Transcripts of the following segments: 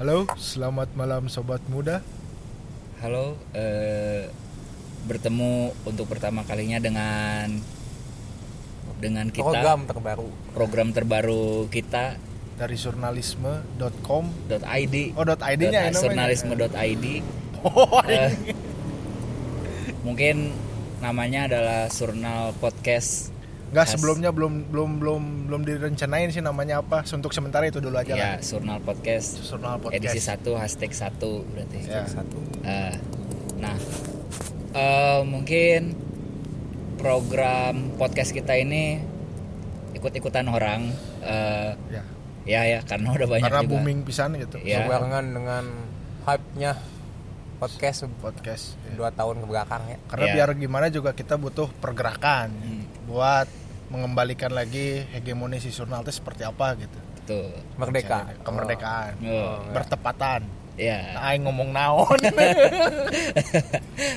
Halo, selamat malam sobat muda. Halo, eh, bertemu untuk pertama kalinya dengan dengan kita. Program terbaru. Program terbaru kita. Dari jurnalisme.com. .id Oh, .id-nya ya namanya. jurnalisme.id Oh, Eh, mungkin namanya adalah Surnal Podcast Enggak khas- sebelumnya belum belum belum belum direncanain sih namanya apa. Untuk sementara itu dulu aja ya lah. Surnal Podcast Jurnal podcast. edisi 1 hashtag 1 berarti Ya. satu Eh, nah eh, mungkin program podcast kita ini ikut-ikutan orang eh, Ya. ya ya karena udah banyak Karena juga booming pisan gitu. Ya. berbarengan dengan hype-nya podcast Podcast. ya. dua tahun ke belakang ya Karena Ya. biar gimana juga kita butuh pergerakan Hmm. buat mengembalikan lagi hegemoni si jurnal itu seperti apa gitu. tuh merdeka Kemerdekaan. Oh, Bertepatan. ya Aing ngomong naon.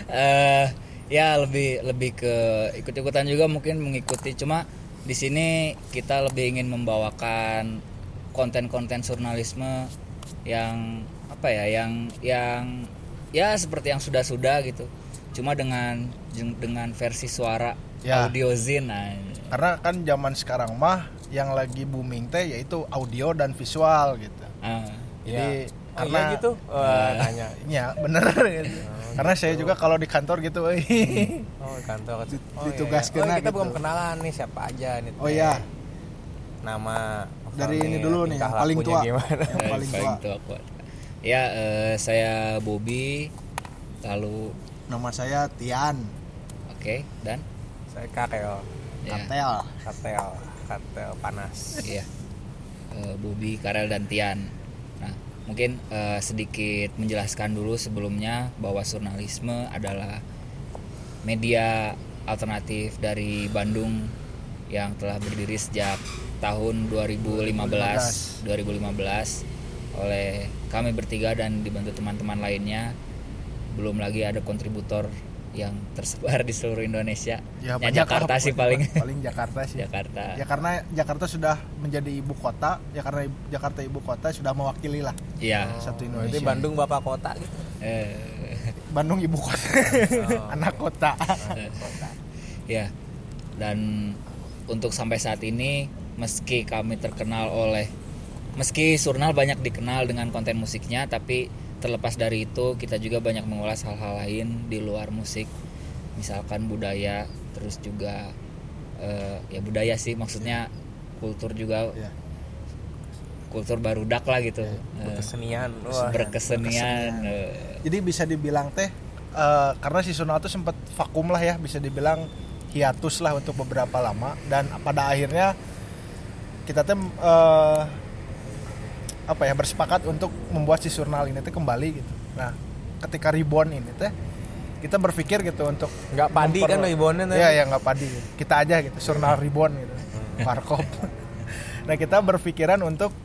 eh ya lebih lebih ke ikut-ikutan juga mungkin mengikuti cuma di sini kita lebih ingin membawakan konten-konten jurnalisme yang apa ya yang yang ya seperti yang sudah-sudah gitu cuma dengan dengan versi suara Ya. audio zin nah, Karena kan zaman sekarang mah yang lagi booming teh yaitu audio dan visual gitu. ah, Jadi oh, karena iya gitu tanya ya bener gitu. karena saya juga kalau di kantor gitu oh kantor Di- oh, ditugaskeun iya. oh, kita gitu. belum kenalan nih siapa aja nih Oh iya, nama dari ini dulu nih yang paling tua. gimana Yang paling tua. tua kuat. ya eh, saya Bobby lalu Nama saya Tian oke dan saya Karel ya Katel. kartel kartel panas Iya. Eh, Bobi, Karel dan Tian. Nah, mungkin eh, sedikit menjelaskan dulu sebelumnya bahwa jurnalisme adalah media alternatif dari Bandung yang telah berdiri sejak tahun 2015 2015 oleh kami bertiga dan dibantu teman-teman lainnya belum lagi ada kontributor yang tersebar di seluruh Indonesia. Ya, Ya, Jakarta sih paling. Paling Jakarta sih. Jakarta. Ya karena Jakarta sudah menjadi ibu kota, ya karena Jakarta ibu kota sudah mewakili lah Iya. satu Berarti Indonesia. Bandung bapak kota gitu. Eh, Bandung ibu kota, anak kota. ya dan untuk sampai saat ini meski kami terkenal oleh meski Surnal banyak dikenal dengan konten musiknya tapi terlepas dari itu kita juga banyak mengulas hal-hal lain di luar musik. Misalkan budaya terus juga eh, ya budaya sih maksudnya kultur juga Ya. kultur barudak lah gitu. Eh, kesenian wah berkesenian eh, Jadi bisa dibilang teh eh, karena si Sunal itu sempat vakum lah ya, bisa dibilang hiatus lah untuk beberapa lama. Dan pada akhirnya kita teh eh, apa ya bersepakat untuk membuat si jurnal ini teh kembali gitu. Nah, ketika reborn ini teh kita berpikir gitu untuk nggak padi memper- kan ribbonnya tadi. Iya, ya nggak padi. Kita aja gitu, jurnal reborn gitu. Warkop. nah, kita berpikiran untuk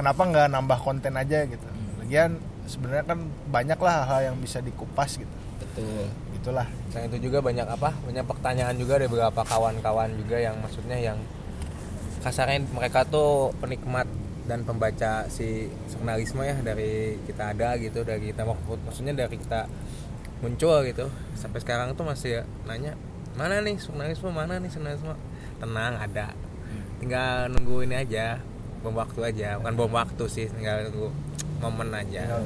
kenapa nggak nambah konten aja gitu. Lagian sebenarnya kan banyak lah hal yang bisa dikupas gitu. betul Itulah. Selain itu juga banyak apa? Banyak pertanyaan juga dari beberapa kawan-kawan juga yang maksudnya yang kasarnya mereka tuh penikmat dan pembaca si jurnalisme ya dari kita ada gitu dari kita mak- maksudnya dari kita muncul gitu. Sampai sekarang tuh masih nanya mana nih jurnalisme mana nih jurnalisme tenang ada. Tinggal nunggu ini aja bom waktu aja. Bukan bom waktu sih tinggal nunggu momen aja.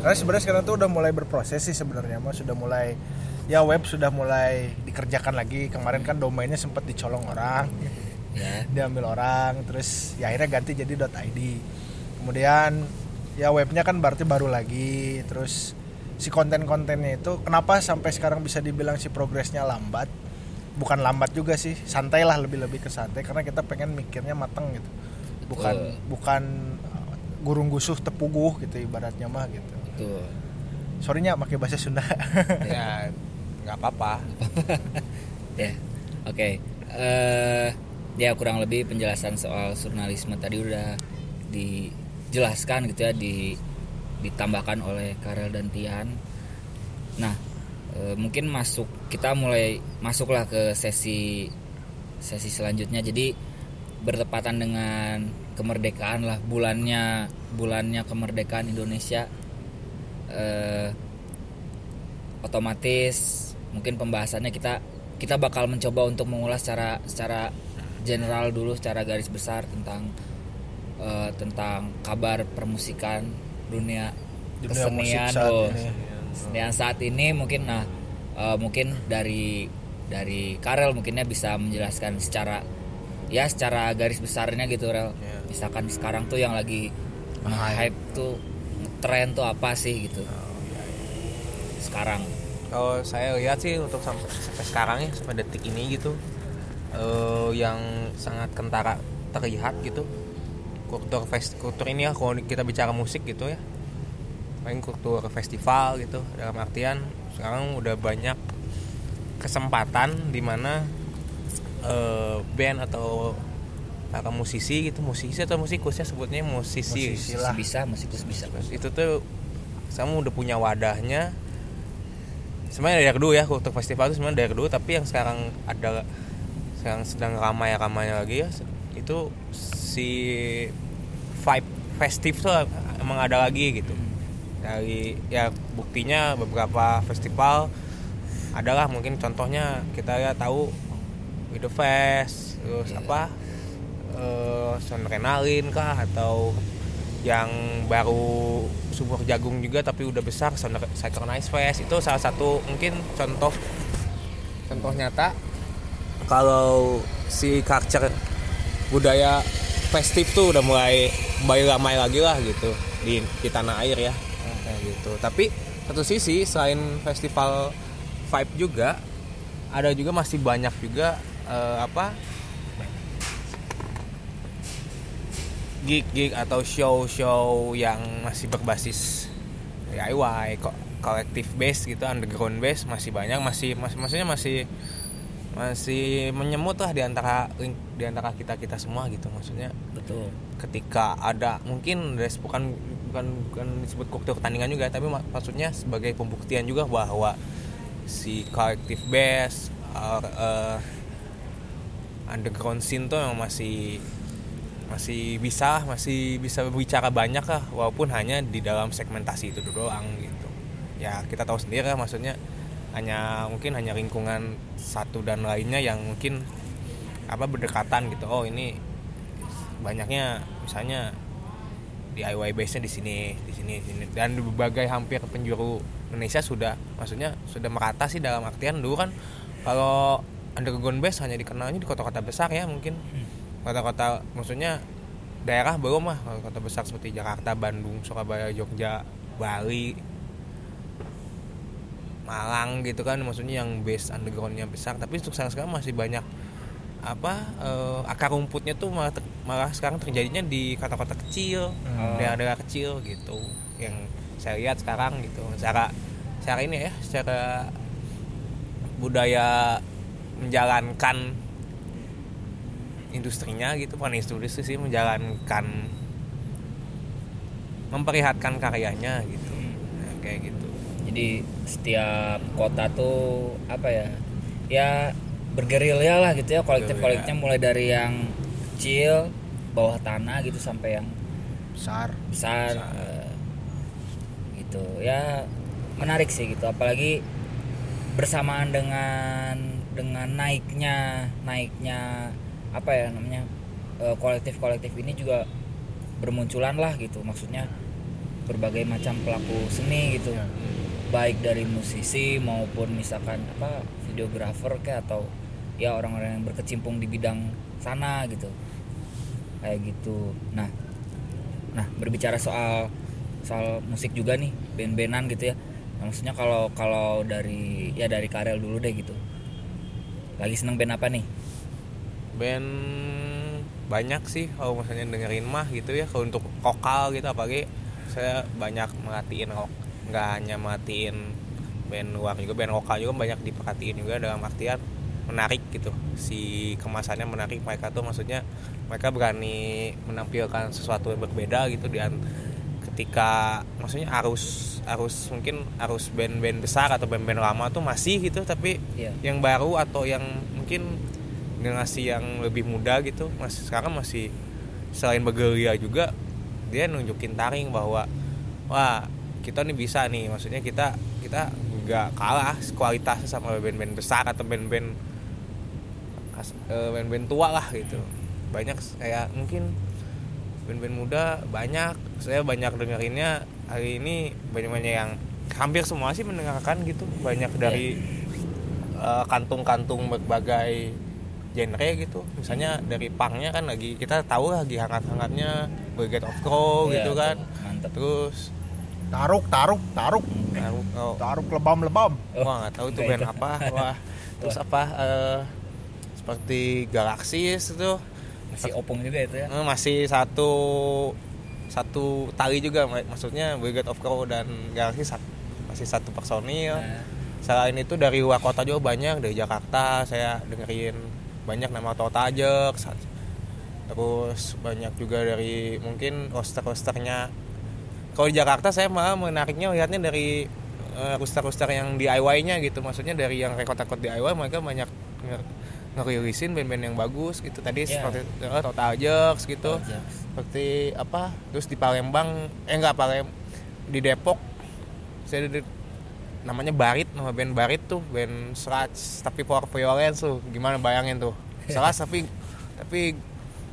Karena sebenarnya sekarang tuh udah mulai berproses sih sebenarnya, mas sudah mulai ya web sudah mulai dikerjakan lagi. Kemarin kan domainnya sempat dicolong orang. Ya. Diambil orang terus ya akhirnya ganti jadi .id kemudian ya webnya kan berarti baru lagi terus si konten-kontennya itu kenapa sampai sekarang bisa dibilang si progresnya lambat? Bukan lambat juga sih santai lah lebih-lebih ke santai karena kita pengen mikirnya mateng gitu. Bukan Betul. bukan uh, gurung gusuh tepuguh gitu ibaratnya mah gitu. Betul. Sorrynya pakai bahasa Sunda. Ya nggak apa-apa. Ya oke. Eh ya kurang lebih penjelasan soal jurnalisme tadi udah dijelaskan gitu ya di ditambahkan oleh Karel dan Tian. Nah eh, mungkin masuk kita mulai masuklah ke sesi sesi selanjutnya. Jadi bertepatan dengan kemerdekaan lah bulannya bulannya kemerdekaan Indonesia eh, otomatis mungkin pembahasannya kita kita bakal mencoba untuk mengulas secara secara general dulu secara garis besar tentang eh, tentang kabar permusikan dunia, Dunia kesenian. saat oh, ini. kesenian saat ini mungkin nah eh, mungkin dari dari Karel mungkinnya bisa menjelaskan secara ya secara garis besarnya gitu rel. Iya. misalkan sekarang tuh yang lagi hype. tuh tren tuh apa sih gitu. Sekarang. Kalau saya lihat sih untuk sampai, sampai sekarang ya sampai detik ini gitu eh, yang sangat kentara terlihat gitu. Kultur fest kultur ini ya kalau kita bicara musik gitu ya. Paling kultur festival gitu dalam artian sekarang udah banyak kesempatan di mana eh, band atau para musisi gitu musisi atau musikus ya sebutnya musisi, Musisi lah. bisa musikus bisa. Itu tuh kamu udah punya wadahnya. Sebenarnya dari dulu ya kultur festival itu sebenarnya dari dulu tapi yang sekarang ada sekarang sedang ramai ramai lagi ya itu si vibe festif tuh emang ada lagi gitu. Dari ya buktinya beberapa festival adalah mungkin contohnya kita ya tahu With the Fest terus Iya. apa eh Sonrenalin kah atau yang baru sumur jagung juga tapi udah besar Synchronize Fest. Itu salah satu mungkin contoh contoh nyata kalau si culture budaya festif tuh udah mulai mulai ramai lagi lah gitu di di tanah air ya. Kayak gitu. Tapi satu sisi selain festival vibe juga ada juga masih banyak juga eh, apa gig-gig atau show-show yang masih berbasis DIY kok kolektif base gitu underground base masih banyak masih mas maksudnya masih masih menyemut lah di antara di antara kita kita semua gitu maksudnya. Betul. Ketika ada mungkin des- bukan bukan bukan disebut kultur pertandingan juga tapi mak- maksudnya sebagai pembuktian juga bahwa si kolektif base or, eh, underground scene tuh masih masih bisa masih bisa berbicara banyak lah walaupun hanya di dalam segmentasi itu doang gitu. Ya kita tahu sendiri lah maksudnya hanya mungkin hanya lingkungan satu dan lainnya yang mungkin apa berdekatan gitu. Oh ini banyaknya misalnya DIY base nya di sini di sini di sini. Dan di berbagai hampir penjuru Indonesia sudah maksudnya sudah merata sih dalam artian dulu kan kalau underground base hanya dikenalnya di kota-kota besar ya mungkin. Kota-kota maksudnya daerah belum lah kalau kota besar seperti Jakarta Bandung Surabaya Jogja Bali Malang gitu kan maksudnya yang base undergroundnya besar. Tapi untuk sekarang sekarang masih banyak apa eh, akar rumputnya tuh malah, ter- malah sekarang terjadinya di kota-kota kecil Hmm. daerah-daerah kecil gitu yang saya lihat sekarang gitu. Secara secara ini ya secara budaya menjalankan industrinya gitu bukan industri sih menjalankan memperlihatkan karyanya gitu. Nah, kayak gitu jadi setiap kota tuh apa ya ya bergerilya lah gitu ya kolektif kolektifnya mulai dari yang kecil bawah tanah gitu sampai yang besar. besar eh, gitu. Ya menarik sih gitu. Apalagi bersamaan dengan dengan naiknya naiknya apa ya namanya kolektif kolektif ini juga bermunculan lah gitu. Maksudnya berbagai macam pelaku seni gitu. Ya. Baik dari musisi maupun misalkan apa videografer kayak atau ya orang-orang yang berkecimpung di bidang sana gitu. Kayak gitu. Nah nah berbicara soal soal musik juga nih band-bandan gitu ya. Nah, maksudnya kalau kalau dari ya dari Karel dulu deh gitu. Lagi seneng band apa nih? Band banyak sih kalau misalnya dengerin mah gitu ya. Kalau untuk vokal gitu apalagi saya banyak merhatiin nggak hanya merhatiin band luar juga band lokal juga banyak diperhatiin juga dalam artian menarik gitu si kemasannya menarik mereka tuh maksudnya mereka berani menampilkan sesuatu yang berbeda gitu dan ketika maksudnya arus arus mungkin arus band-band besar atau band-band lama tuh masih gitu tapi Iya. yang baru atau yang mungkin generasi yang lebih muda gitu masih sekarang masih selain bergeria juga dia nunjukin taring bahwa wah kita nih bisa nih maksudnya kita kita nggak kalah kualitasnya sama band-band besar atau band-band eh, band-band tua lah gitu. Banyak saya mungkin band-band muda banyak. Saya banyak dengerinnya hari ini banyak-banyak yang hampir semua sih mendengarkan gitu. Banyak dari eh, kantung-kantung berbagai genre gitu. Misalnya dari punknya kan lagi kita tahu lagi hangat-hangatnya Brigade of Crow Iya, gitu kan. Tuh, mantep. Terus Taruk, taruk, taruk. taruh oh, Taruk lebam-lebam. wah nggak tahu itu band apa. Wah terus apa eh, seperti Galaxis itu. Masih opung juga itu ya? Eh, masih satu satu tali juga. Mak- maksudnya Brigade of Crow dan Galaxy sat- masih satu personil. Nah, selain itu dari luar kota juga banyak dari Jakarta saya dengerin banyak nama Tota Ajak sa- terus banyak juga dari mungkin roster-rosternya kalau di Jakarta saya malah menariknya lihatnya dari eh, roster-roster yang DIY-nya gitu. Maksudnya dari yang rekod-rekod DIY mereka banyak nge- ngerilisin band-band yang bagus gitu. Tadi Iya. seperti eh, Total Jux gitu. Ajax. seperti apa terus di Palembang eh enggak Palem di Depok saya di- namanya Barit nama band Barit tuh band Scratch tapi for violence tuh. Gimana bayangin tuh. Scratch tapi tapi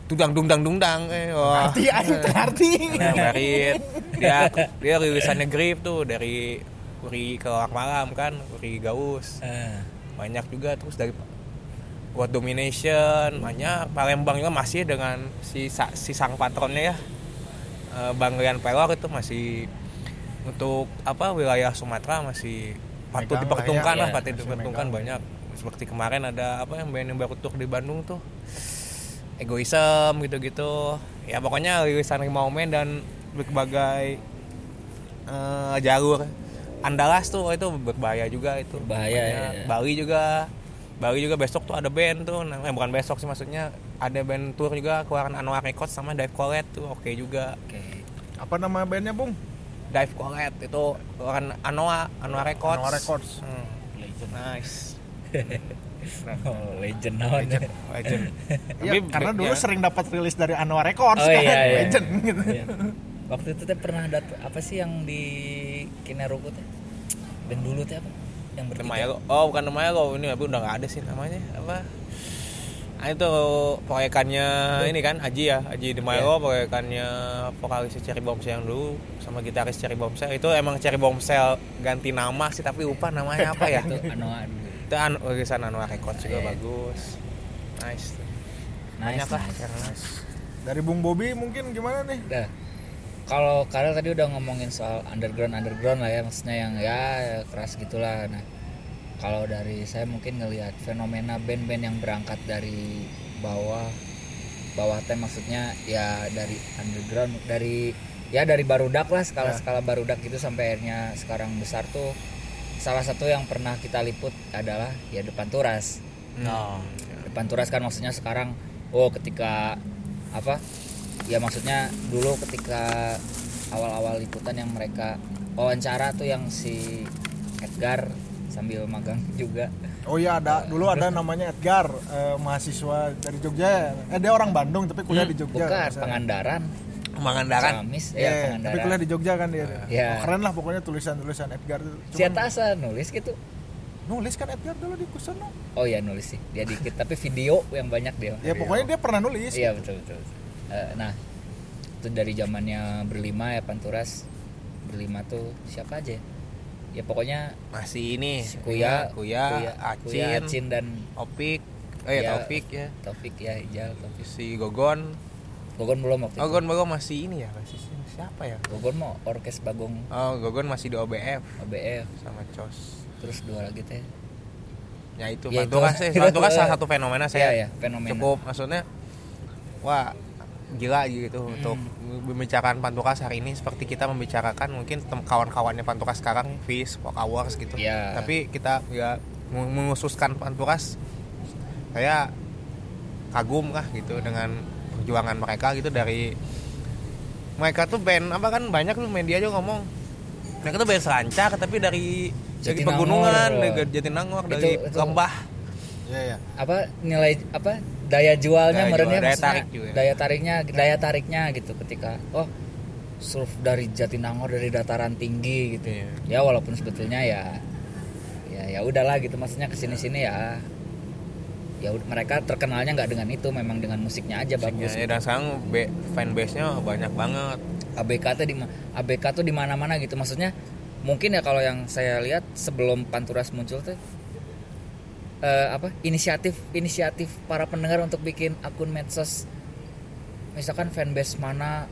dudang dungdang dungdang eh wah. Arti, arti, arti. Nah, Barit dia dia rilisannya grip tuh dari Uri ke Malam kan Uri Gaus. Eh, banyak juga terus dari World Domination banyak. Palembang juga masih dengan si si sang patronnya ya. Eh, Bang Rian Pelor itu masih untuk apa wilayah Sumatera masih patut Megang diperhitungkan lah ya. lah patut megang. banyak. Seperti kemarin ada apa yang band yang baru tur di Bandung tuh egoism gitu-gitu. Ya pokoknya rilisan Rimau Men dan berbagai eh, jalur. Andalas tuh itu berbahaya juga itu. Berbahaya, Banyak. ya. Bali juga Bali juga besok tuh ada band tuh. Nah, eh, bukan besok sih maksudnya ada band tour juga keluaran Anwar Records sama Dive Colette tuh oke juga. Oke. Apa nama bandnya, Bung? Dive Colette itu keluaran Anwar Anwar Records. Anwar Records. Hmm, legend. Nice oh, legend naon ya. legend. Iya, karena dulu ya, sering dapat rilis dari Anwar Records oh kan. iya iya. Legend gitu. Iya. waktu itu teh pernah dat apa sih yang di Kineruku teh? Band dulu teh apa? Yang bertiga. Oh bukan namanya lo ini tapi udah nggak ada sih namanya. Apa? Ah, itu proyekannya ini kan Aji ya Aji di Mayo proyekannya vokalis Cherry Bombshell yang dulu sama gitaris Cherry Bombshell itu emang Cherry Bombshell ganti nama sih tapi lupa namanya apa ya. Itu Anoa itu an rilisan Anwar Records juga Iya. bagus nice nice, banyak lah nice. sekarang Dari Bung Bobby mungkin gimana nih? Dah. Kalau Karel tadi udah ngomongin soal underground underground lah ya, maksudnya yang ya keras gitulah. Nah, kalau dari saya mungkin ngelihat fenomena band-band yang berangkat dari bawah, bawah teh maksudnya ya dari underground, dari ya dari barudak lah skala skala barudak gitu sampai akhirnya sekarang besar tuh. Salah satu yang pernah kita liput adalah ya depan turas. no depan turas kan maksudnya sekarang oh ketika apa ya maksudnya dulu ketika awal-awal liputan yang mereka wawancara tuh yang si Edgar sambil magang juga Oh iya ada dulu ada namanya Edgar eh, mahasiswa dari Jogja. Eh dia orang Bandung tapi kuliah di Jogja. bukan. Pangandaran Pangandaran Ciamis Iya, ya tapi Pangandaran kuliah di Jogja kan dia. Iya. Oh, keren lah pokoknya tulisan-tulisan Edgar itu. si Atasa nulis gitu nulis kan Edgar dulu di Kusono. oh ya nulis sih dia dikit tapi video yang banyak dia Ya pokoknya dia pernah nulis. iya betul betul, betul. Eh, nah itu dari zamannya berlima ya Panturas berlima tuh siapa aja ya? ya pokoknya masih ini si Kuya, Kuya, Acin, Kuya, Acin dan Opik oh ya Ya. Taufik ya Taufik ya Ijal Taufik. si Gogon Gogon belum waktu Oh, itu. Gogon masih ini ya masih siapa ya Gogon mau orkes Bagong oh Gogon masih di OBF OBF sama Cos terus dua lagi teh. ya itu Ya, Panturas itu. sih Panturas salah satu fenomena saya Iya, ya, fenomena. cukup maksudnya wah gila gitu Hmm. untuk membicarakan Panturas hari ini seperti kita membicarakan mungkin kawan-kawannya Panturas sekarang Fish, Walk Hours gitu Iya. tapi kita ya meng- mengususkan Panturas saya kagum lah gitu dengan perjuangan mereka gitu dari mereka tuh band apa kan banyak tuh media juga ngomong. Mereka tuh band selancar tapi dari dari pegunungan dari Jatinangor dari Itu- itu- lembah. Iya ya. apa nilai apa daya jualnya Daya merenya jual, daya tarik juga. daya tariknya daya tariknya gitu ketika oh surf dari Jatinangor dari dataran tinggi gitu. Iya. ya walaupun sebetulnya ya ya ya udahlah gitu maksudnya ke sini sini ya ya mereka terkenalnya nggak dengan itu memang dengan musiknya aja bagus. Ya, dan sekarang be- fanbase-nya banyak banget. ABK tuh di ABK tuh di mana-mana gitu. Maksudnya mungkin ya kalau yang saya lihat sebelum Panturas muncul tuh eh, apa inisiatif inisiatif para pendengar untuk bikin akun medsos. Misalkan fanbase mana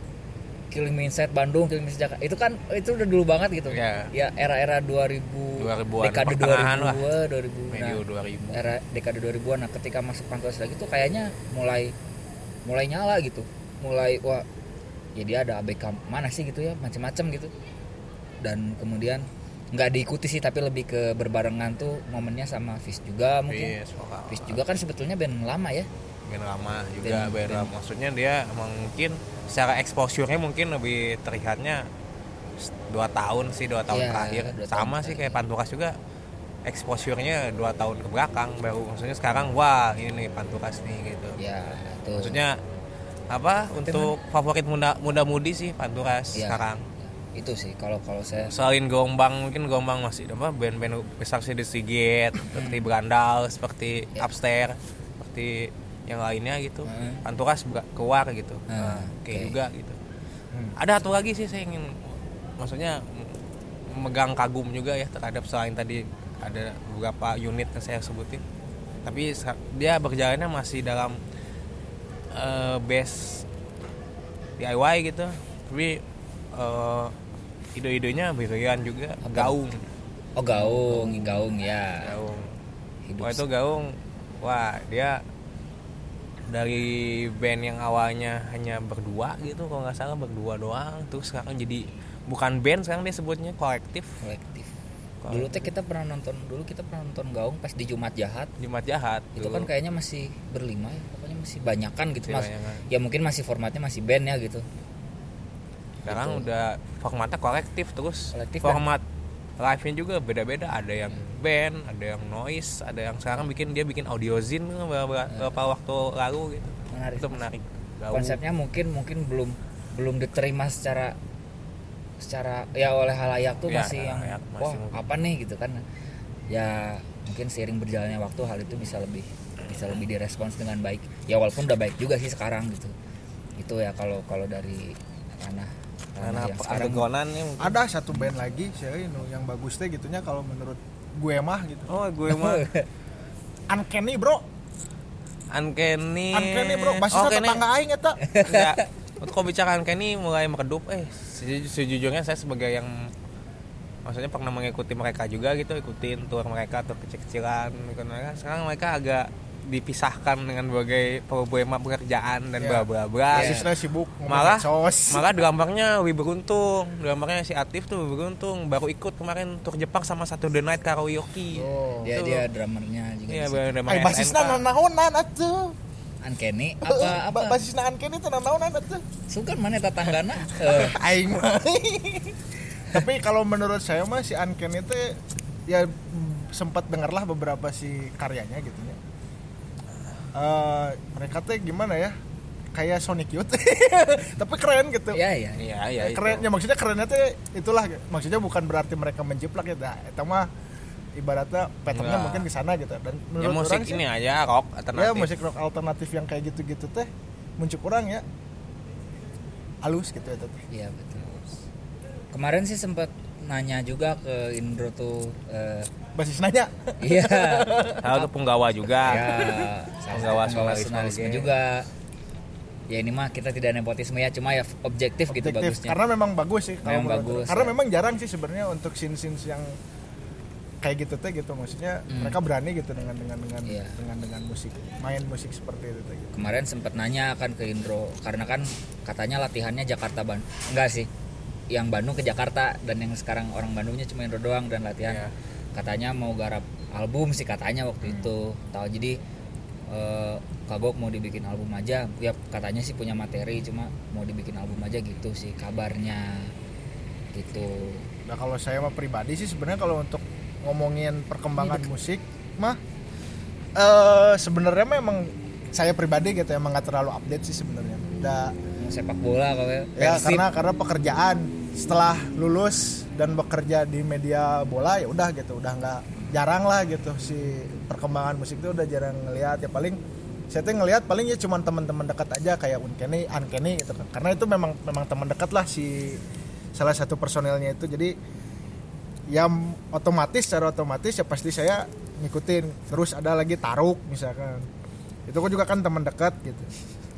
Killing Me Inside Bandung Killing Me Inside Jakarta itu kan itu udah dulu banget gitu Iya. ya era-era 2000 2000-an, dekade 2000 pertengahan lah. 2000 nah, Medio 2000. era dekade 2000-an nah ketika masuk Panturas lagi tuh kayaknya mulai mulai nyala gitu mulai wah ya dia ada ABK mana sih gitu ya macam-macam gitu dan kemudian nggak diikuti sih tapi lebih ke berbarengan tuh momennya sama Fish juga mungkin Yes. Fish juga kan sebetulnya band lama ya Band lama juga Band- band lama. Maksudnya dia mungkin secara exposure-nya mungkin lebih terlihatnya dua tahun sih dua tahun Iya, terakhir dua tahun sama sih terakhir. kayak Panturas juga exposure-nya dua tahun ke belakang baru maksudnya sekarang wah ini nih Panturas nih gitu ya tuh maksudnya apa untuk favorit muda muda mudi sih Panturas Iya. sekarang itu sih kalau kalau saya selain Gombang mungkin Gombang masih apa band-band besar sih The Sigit seperti Berandal seperti Ya. Upstairs seperti yang lainnya gitu. Hmm. Panturas buka- keluar gitu. Nah, kayak oke. juga gitu. Hmm. ada satu lagi sih saya ingin maksudnya memegang kagum juga ya terhadap selain tadi ada beberapa unit yang saya sebutin. Tapi dia berjalannya masih dalam eh, base DIY gitu. Tapi eh, ide-idenya brilian juga. Apa? gaung. Oh gaung gaung ya. Gaung. Hidup wah itu gaung. Wah dia dari band yang awalnya hanya berdua gitu kalau nggak salah berdua doang. Terus sekarang jadi bukan band sekarang dia sebutnya kolektif. Kolektif. Dulu teh kita pernah nonton dulu kita pernah nonton gaung pas di Jumat Jahat. Jumat Jahat itu dulu. kan kayaknya masih berlima ya pokoknya masih banyakan gitu Masih mas. banyakan. ya mungkin masih formatnya masih band ya gitu. Sekarang Gitu. udah formatnya kolektif terus. Kolektif format live-nya juga beda-beda. Ada yang band ada yang noise ada yang sekarang bikin dia bikin audio zine beberapa, beberapa waktu lalu gitu. Menarik itu menarik. konsepnya mungkin mungkin belum belum diterima secara secara ya oleh halayak tuh Ya, masih yang masih wah mungkin. apa nih? gitu kan. Ya mungkin seiring berjalannya waktu hal itu bisa lebih bisa lebih direspons dengan baik. Ya walaupun udah baik juga sih sekarang gitu. Itu ya kalau kalau dari ranah karena ranah yang sekarang adegonannya mungkin. Ada satu band lagi sih yang bagus teh gitunya kalau menurut gue mah gitu. oh gue mah. Uncanny bro, Uncanny. Uncanny bro, basis oh, tetangga aing eta. Enggak. Untuk bicara Uncanny mulai meredup? Eh seju- sejujurnya saya sebagai yang maksudnya pernah mengikuti mereka juga gitu ikutin tour mereka tour kecil-kecilan ikut mereka sekarang mereka agak dipisahkan dengan berbagai problema pekerjaan dan Iya. bla bla bla Basisnya sibuk ngomong malah medsos. malah drummernya lebih beruntung drummernya si Atif tuh lebih beruntung baru ikut kemarin tour Jepang sama satu The Night Karaoke Oh. dia Itu. dia drummernya juga iya drummer Ay, basisna SNK. nanaonan atuh. Uncanny apa apa Ba- Basisna Uncanny teh nanaonan atuh. sukan mana tetanggana Eh, Aing mah. Tapi kalau menurut saya mah si Uncanny itu ya mm, sempat dengarlah beberapa si karyanya gitu ya. Eh, mereka teh gimana ya? Kayak Sonic Youth. Tapi keren gitu. ya ya iya iya itu. keren ya maksudnya kerennya teh itulah maksudnya bukan berarti mereka menjiplak ya nah, itu mah ibaratnya patternnya mungkin ke sana gitu dan ya menurut musik orang sih, ini aja rock ya alternatif musik rock alternatif yang kayak gitu-gitu teh muncul kurang ya halus gitu ya teh Iya betul. Kemarin sih sempat nanya juga ke Indro tuh eh, basis nanya iya Salah tuh penggawa juga ya Penggawa jurnalisme juga. ya ini mah kita tidak nepotisme ya cuma ya objektif, gitu objektif bagusnya karena memang bagus sih kalau Memang bagus, karena ya. memang jarang sih sebenarnya untuk scene scene yang kayak gitu teh gitu maksudnya Hmm. mereka berani gitu dengan dengan dengan Iya. dengan dengan musik main musik seperti itu teh gitu. kemarin sempat nanya kan ke Indro karena kan katanya latihannya Jakarta Ban enggak sih yang Bandung ke Jakarta dan yang sekarang orang Bandungnya cuma Indro doang dan latihan. Iya. katanya mau garap album sih katanya waktu itu. Tahu jadi eh, kagok mau dibikin album aja. Ya katanya sih punya materi cuma mau dibikin album aja gitu sih kabarnya. Gitu. Nah kalau saya mah pribadi sih sebenarnya kalau untuk ngomongin perkembangan Ini musik mah eh sebenarnya memang saya pribadi gitu emang nggak terlalu update sih sebenarnya. Udah sepak bola kalau ya Persib. karena karena pekerjaan. Setelah lulus dan bekerja di media bola ya udah gitu. Udah nggak jarang lah gitu si perkembangan musik itu udah jarang ngelihat ya paling saya tuh ngelihat paling ya cuman teman-teman dekat aja kayak Unkeni, Ankeni gitu kan. Karena itu memang memang teman dekat lah si salah satu personelnya itu. Jadi ya otomatis secara otomatis ya pasti saya ngikutin. Terus ada lagi Taruk misalkan. Itu kan juga kan teman dekat gitu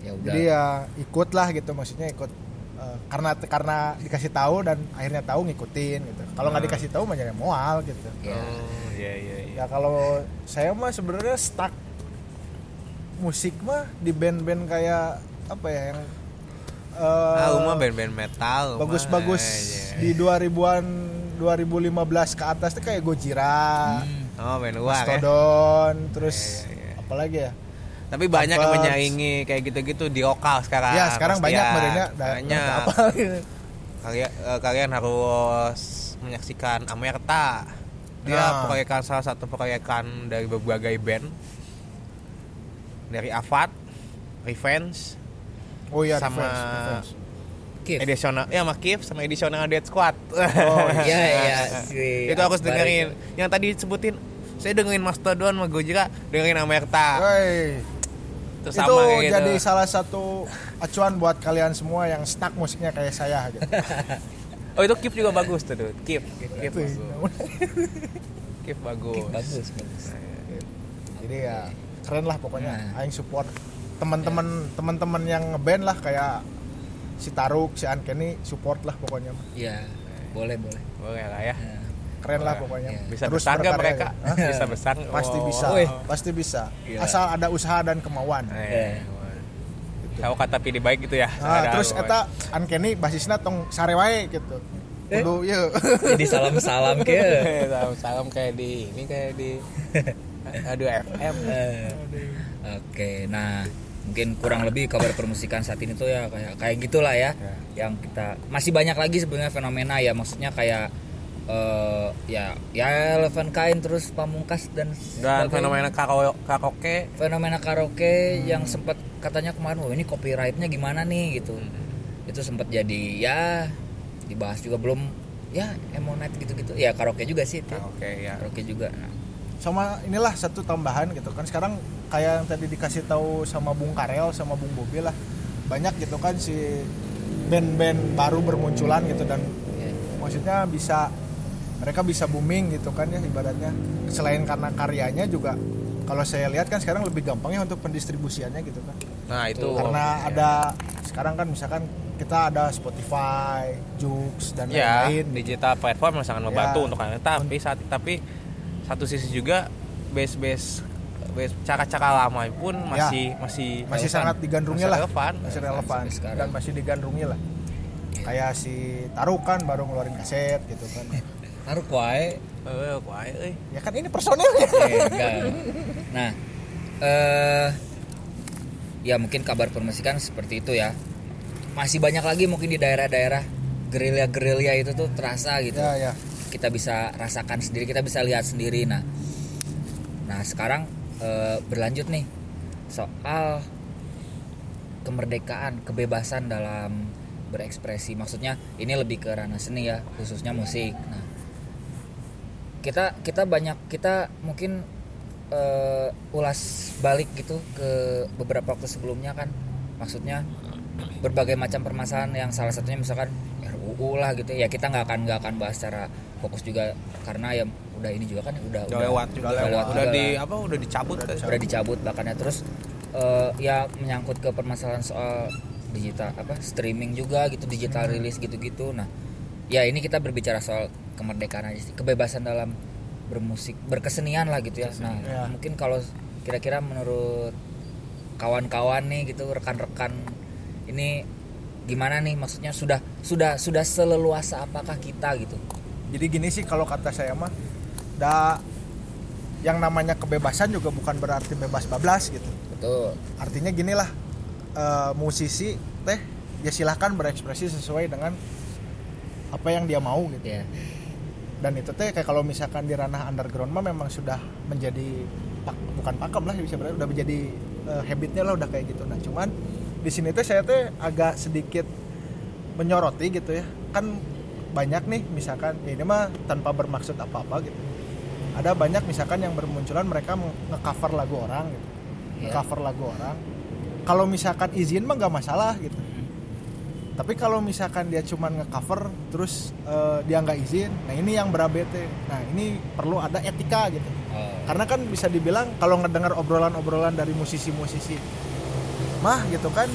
ya udah jadi ya ikut lah gitu maksudnya ikut eh, karena karena dikasih tahu dan akhirnya tahu ngikutin gitu kalau nggak dikasih tahu mah jadi mual gitu ya Oh, iya iya iya. ya kalau saya mah sebenarnya stuck musik mah di band-band kayak apa ya yang eh, Ah, mah band-band metal. bagus-bagus mah, iya. di 2000-an 2015 ke atas tuh kayak Gojira, Oh, band luar ya. Mastodon, terus Iya, iya, iya. apalagi ya? Tapi banyak yang menyaingi kayak gitu-gitu di lokal sekarang. ya sekarang pasti banyak ya. mereka banyak. apa gitu. Kalian eh, kalian harus menyaksikan Amerta. Dia Nah. proyekan salah satu proyekan dari berbagai band. Dari Avat, Revenge, Oh iya, Sama-. Kif. edisional ya sama Kif sama edisional Dead Squad. Oh, ya ya si itu harus Akbar dengerin. Yang tadi disebutin saya dengerin Mastodon sama Gojira, dengerin Amerta. Wey, itu sama kayak gitu. jadi salah satu acuan buat kalian semua yang stuck musiknya kayak saya gitu. Oh itu Kif juga bagus tuh, tuh. Kif, Kif, Kif Itu, bagus. Kif bagus. Kif bagus bagus Jadi ya keren lah pokoknya. Nah. Aing support teman-teman teman-teman yang ngeband lah kayak si Taruk, si Ankeni support lah pokoknya. ya boleh boleh Boleh lah ya. Ya. Keren lah Iya. pokoknya. Bisa besar nggak berkarya mereka? ya. Hah? Bisa besar. Pasti Oh. bisa. Wih. Pasti bisa. Gila. Asal ada usaha dan kemauan. Eh, Tahu kata pilih baik gitu ya. Nah, Ada terus eta Ankeni basisna tong sare wae gitu. Eh? Kudu yeuh. jadi salam salam ke Eh, salam salam kayak di ini kayak di aduh FM. Eh, oke nah mungkin kurang lebih kabar permusikan saat ini tuh ya kayak kayak gitulah ya yang kita masih banyak lagi sebenarnya fenomena ya maksudnya kayak eh ya ya Eleven Kain terus Pamungkas dan Dan fenomena karaoke, fenomena karaoke yang sempat katanya kemarin wah ini copyrightnya gimana nih? gitu. Itu sempat jadi ya dibahas juga. Belum ya Emonite gitu-gitu. Ya karaoke juga sih itu. Karaoke ya. karaoke juga. Nah, sama inilah satu tambahan gitu kan. Sekarang kayak yang tadi dikasih tahu sama Bung Karel sama Bung Bobi lah. Banyak gitu kan si band-band baru bermunculan gitu dan ya. maksudnya bisa mereka bisa booming gitu kan ya ibaratnya selain karena karyanya juga kalau saya lihat kan sekarang lebih gampang ya untuk pendistribusiannya gitu kan Nah, itu karena ya. ada sekarang kan misalkan kita ada Spotify, Joox dan ya lain-lain digital platform sangat membantu Ya. untuk kalian tapi saat tapi satu sisi juga base base base cara-cara lama pun masih masih Ya. masih Relevan. sangat digandrungi Masih lah relevan. masih relevan dan masih digandrungi lah kayak si Tarukan baru ngeluarin kaset gitu kan Taruh wae eh kuai euy. ya kan ini personilnya Eh, enggak. Nah, eh ya mungkin kabar permusikan seperti itu ya. Masih banyak lagi mungkin di daerah-daerah gerilya-gerilya itu tuh terasa gitu. ya ya Kita bisa rasakan sendiri, kita bisa lihat sendiri. Nah, nah sekarang eh, berlanjut nih soal kemerdekaan, kebebasan dalam berekspresi. Maksudnya ini lebih ke ranah seni ya, khususnya musik. Nah, kita kita banyak kita mungkin eh, ulas balik gitu ke beberapa waktu sebelumnya kan. Maksudnya berbagai macam permasalahan yang salah satunya misalkan RUU lah gitu ya. Kita nggak akan nggak akan bahas secara fokus juga karena ya udah ini juga kan udah udah lewat juga udah lewat. udah di lah. apa udah dicabut kan udah dicabut bahkannya terus eh, ya menyangkut ke permasalahan soal digital apa streaming juga gitu digital rilis gitu-gitu. Nah ya ini kita berbicara soal kemerdekaan aja sih kebebasan dalam bermusik berkesenian lah gitu ya. Nah Ya. mungkin kalau kira-kira menurut kawan-kawan nih gitu rekan-rekan ini gimana nih? Maksudnya sudah sudah sudah seleluasa apakah kita gitu? Jadi gini sih kalau kata saya mah da yang namanya kebebasan juga bukan berarti bebas bablas gitu. Betul. Artinya gini lah eh, musisi teh ya silahkan berekspresi sesuai dengan apa yang dia mau gitu ya. Dan itu teh kayak kalau misalkan di ranah underground mah memang sudah menjadi pak, bukan pakem lah bisa berarti udah menjadi eh, habitnya lah udah kayak gitu. Nah cuman di sini tuh saya tuh agak sedikit menyoroti gitu ya. Kan banyak nih misalkan ya ini mah tanpa bermaksud apa-apa gitu. Ada banyak misalkan yang bermunculan mereka nge-cover lagu orang gitu. Iya. nge-cover lagu orang. Kalau misalkan izin mah nggak masalah gitu tapi kalau misalkan dia cuman nge-cover terus eh, dia nggak izin nah ini yang berabete nah ini perlu ada etika gitu. Oh, karena kan bisa dibilang kalau ngedengar obrolan-obrolan dari musisi-musisi mah gitu kan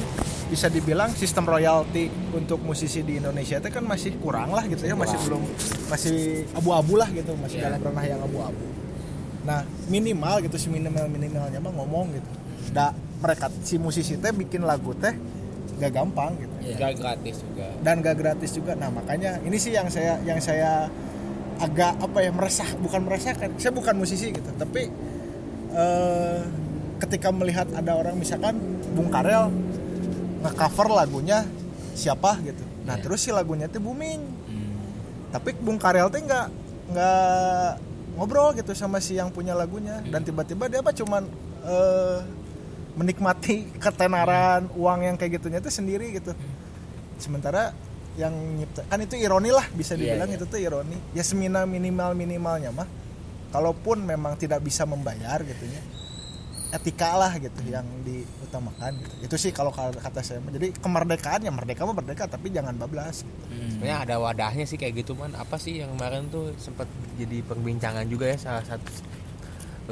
bisa dibilang sistem royalti untuk musisi di Indonesia itu kan masih kurang lah gitu ya masih belum masih abu-abu lah gitu masih Iya. dalam ranah yang abu-abu. Nah minimal gitu si minimal minimalnya mah ngomong gitu. Da mereka si musisi teh bikin lagu teh gak gampang gitu Iya. Gak gratis juga. dan gak gratis juga nah makanya ini sih yang saya yang saya agak apa ya meresah bukan meresahkan saya bukan musisi gitu tapi eh, ketika melihat ada orang misalkan Bung Karel ngecover lagunya siapa gitu nah Iya. terus si lagunya tuh booming Hmm. tapi Bung Karel tuh nggak nggak ngobrol gitu sama si yang punya lagunya dan tiba-tiba dia apa cuman eh, menikmati ketenaran uang yang kayak gitunya itu sendiri gitu sementara yang nyipta kan itu ironi lah bisa Iya, dibilang iya. itu tuh ironi ya semina minimal minimalnya mah kalaupun memang tidak bisa membayar gitu ya etika lah gitu yang diutamakan gitu itu sih kalau kata saya jadi kemerdekaan ya merdeka mah merdeka tapi jangan bablas gitu. Hmm. Sebenarnya ada wadahnya sih kayak gitu man. Apa sih yang kemarin tuh sempat jadi perbincangan juga ya salah satu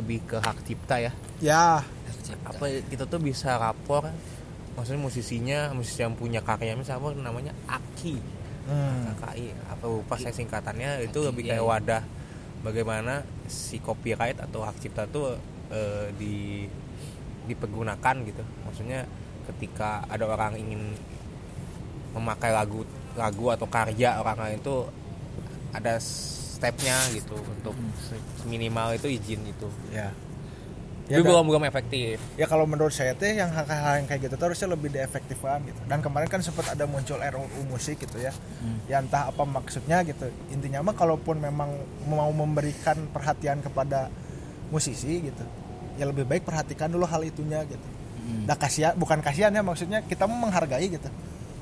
lebih ke hak cipta ya. ya Apa kita tuh bisa rapor maksudnya musisinya musisi yang punya karya misalnya apa namanya aki. Hmm. KKI apa lupa saya singkatannya itu Aki, lebih iya, kayak iya. wadah bagaimana si copyright atau hak cipta tuh eh, di dipergunakan gitu. Maksudnya ketika ada orang ingin memakai lagu lagu atau karya orang lain itu ada stepnya gitu untuk se- minimal itu izin itu ya tapi dan- belum belum efektif. Ya kalau menurut saya teh yang hal-hal yang kayak gitu tuh harusnya lebih diefektifkan gitu. Dan kemarin kan sempat ada muncul RUU musik gitu ya. Ya entah apa maksudnya gitu. Intinya mah kalaupun memang mau memberikan perhatian kepada musisi gitu ya lebih baik perhatikan dulu hal itunya gitu. Hmm. Nah kasihan bukan kasihan ya maksudnya kita mau menghargai gitu.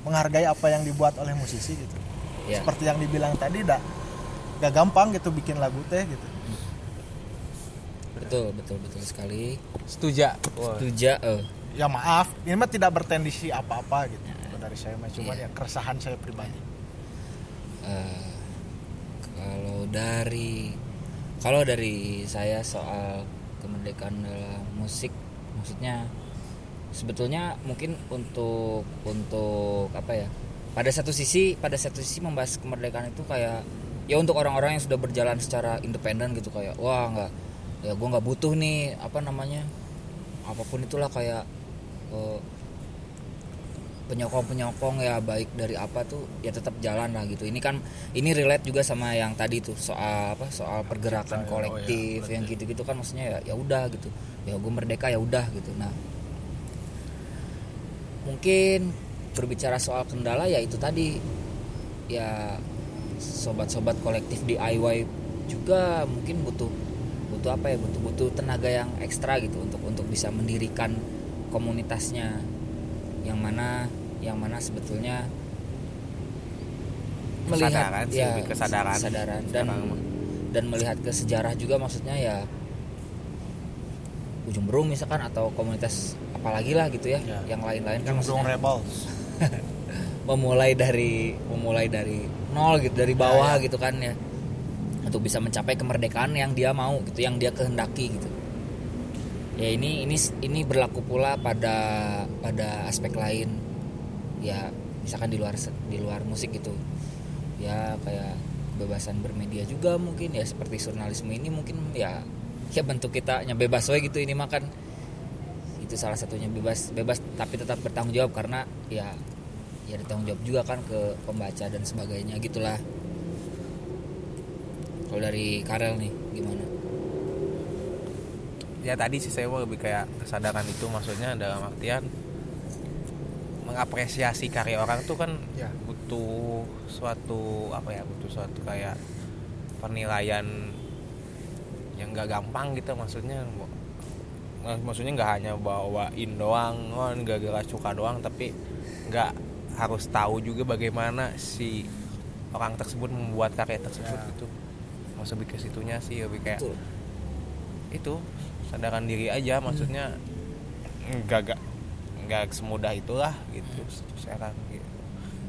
Menghargai apa yang dibuat oleh musisi gitu. Ya. seperti yang dibilang tadi dak gak gampang gitu bikin lagu teh gitu betul betul betul sekali. Setuju setuju eh. ya maaf. Ini mah tidak bertendisi apa-apa gitu Kalau dari saya mah cuman ya keresahan saya pribadi. Eh, kalau dari kalau dari saya soal kemerdekaan dalam musik maksudnya sebetulnya mungkin untuk untuk apa ya pada satu sisi pada satu sisi membahas kemerdekaan itu kayak ya untuk orang-orang yang sudah berjalan secara independen gitu kayak wah nggak ya gue nggak butuh nih apa namanya apa pun itulah kayak eh, penyokong-penyokong ya baik dari apa tuh ya tetap jalan lah gitu. Ini kan ini relate juga sama yang tadi tuh soal apa soal pergerakan Cipta, kolektif Oh, ya, yang gitu-gitu kan maksudnya ya ya udah gitu. Ya gue merdeka ya udah gitu. Nah, mungkin berbicara soal kendala ya itu tadi ya sobat-sobat kolektif DIY juga mungkin butuh butuh apa ya butuh butuh tenaga yang ekstra gitu untuk untuk bisa mendirikan komunitasnya yang mana yang mana sebetulnya Kesadaran sih, ya, lebih kesadaran. kesadaran dan Sekarang dan melihat ke sejarah juga maksudnya ya ujung berung misalkan atau komunitas apalagi lah gitu ya, Ya. yang lain-lain kan maksudnya Rebels memulai dari memulai dari nol gitu dari bawah Ya, ya. gitu kan ya untuk bisa mencapai kemerdekaan yang dia mau gitu yang dia kehendaki gitu. Ya ini ini ini berlaku pula pada pada aspek lain. Ya misalkan di luar di luar musik gitu. Ya kayak kebebasan bermedia juga mungkin ya seperti jurnalisme ini mungkin ya ya bentuk kita nya bebas we gitu ini makan itu salah satunya bebas bebas tapi tetap bertanggung jawab karena ya ya bertanggung jawab juga kan ke pembaca dan sebagainya gitulah kalau dari Karel nih gimana ya tadi sih saya mau lebih kayak kesadaran itu maksudnya dalam artian mengapresiasi karya orang tuh kan Ya. butuh suatu apa ya butuh suatu kayak penilaian yang gak gampang gitu maksudnya maksudnya nggak hanya bawain doang oh gara-gara suka doang tapi nggak harus tahu juga bagaimana si orang tersebut membuat karya tersebut Ya. gitu maksud lebih ke situnya sih lebih kayak Betul. itu sadaran diri aja maksudnya nggak nggak nggak semudah itulah gitu sekarang gitu.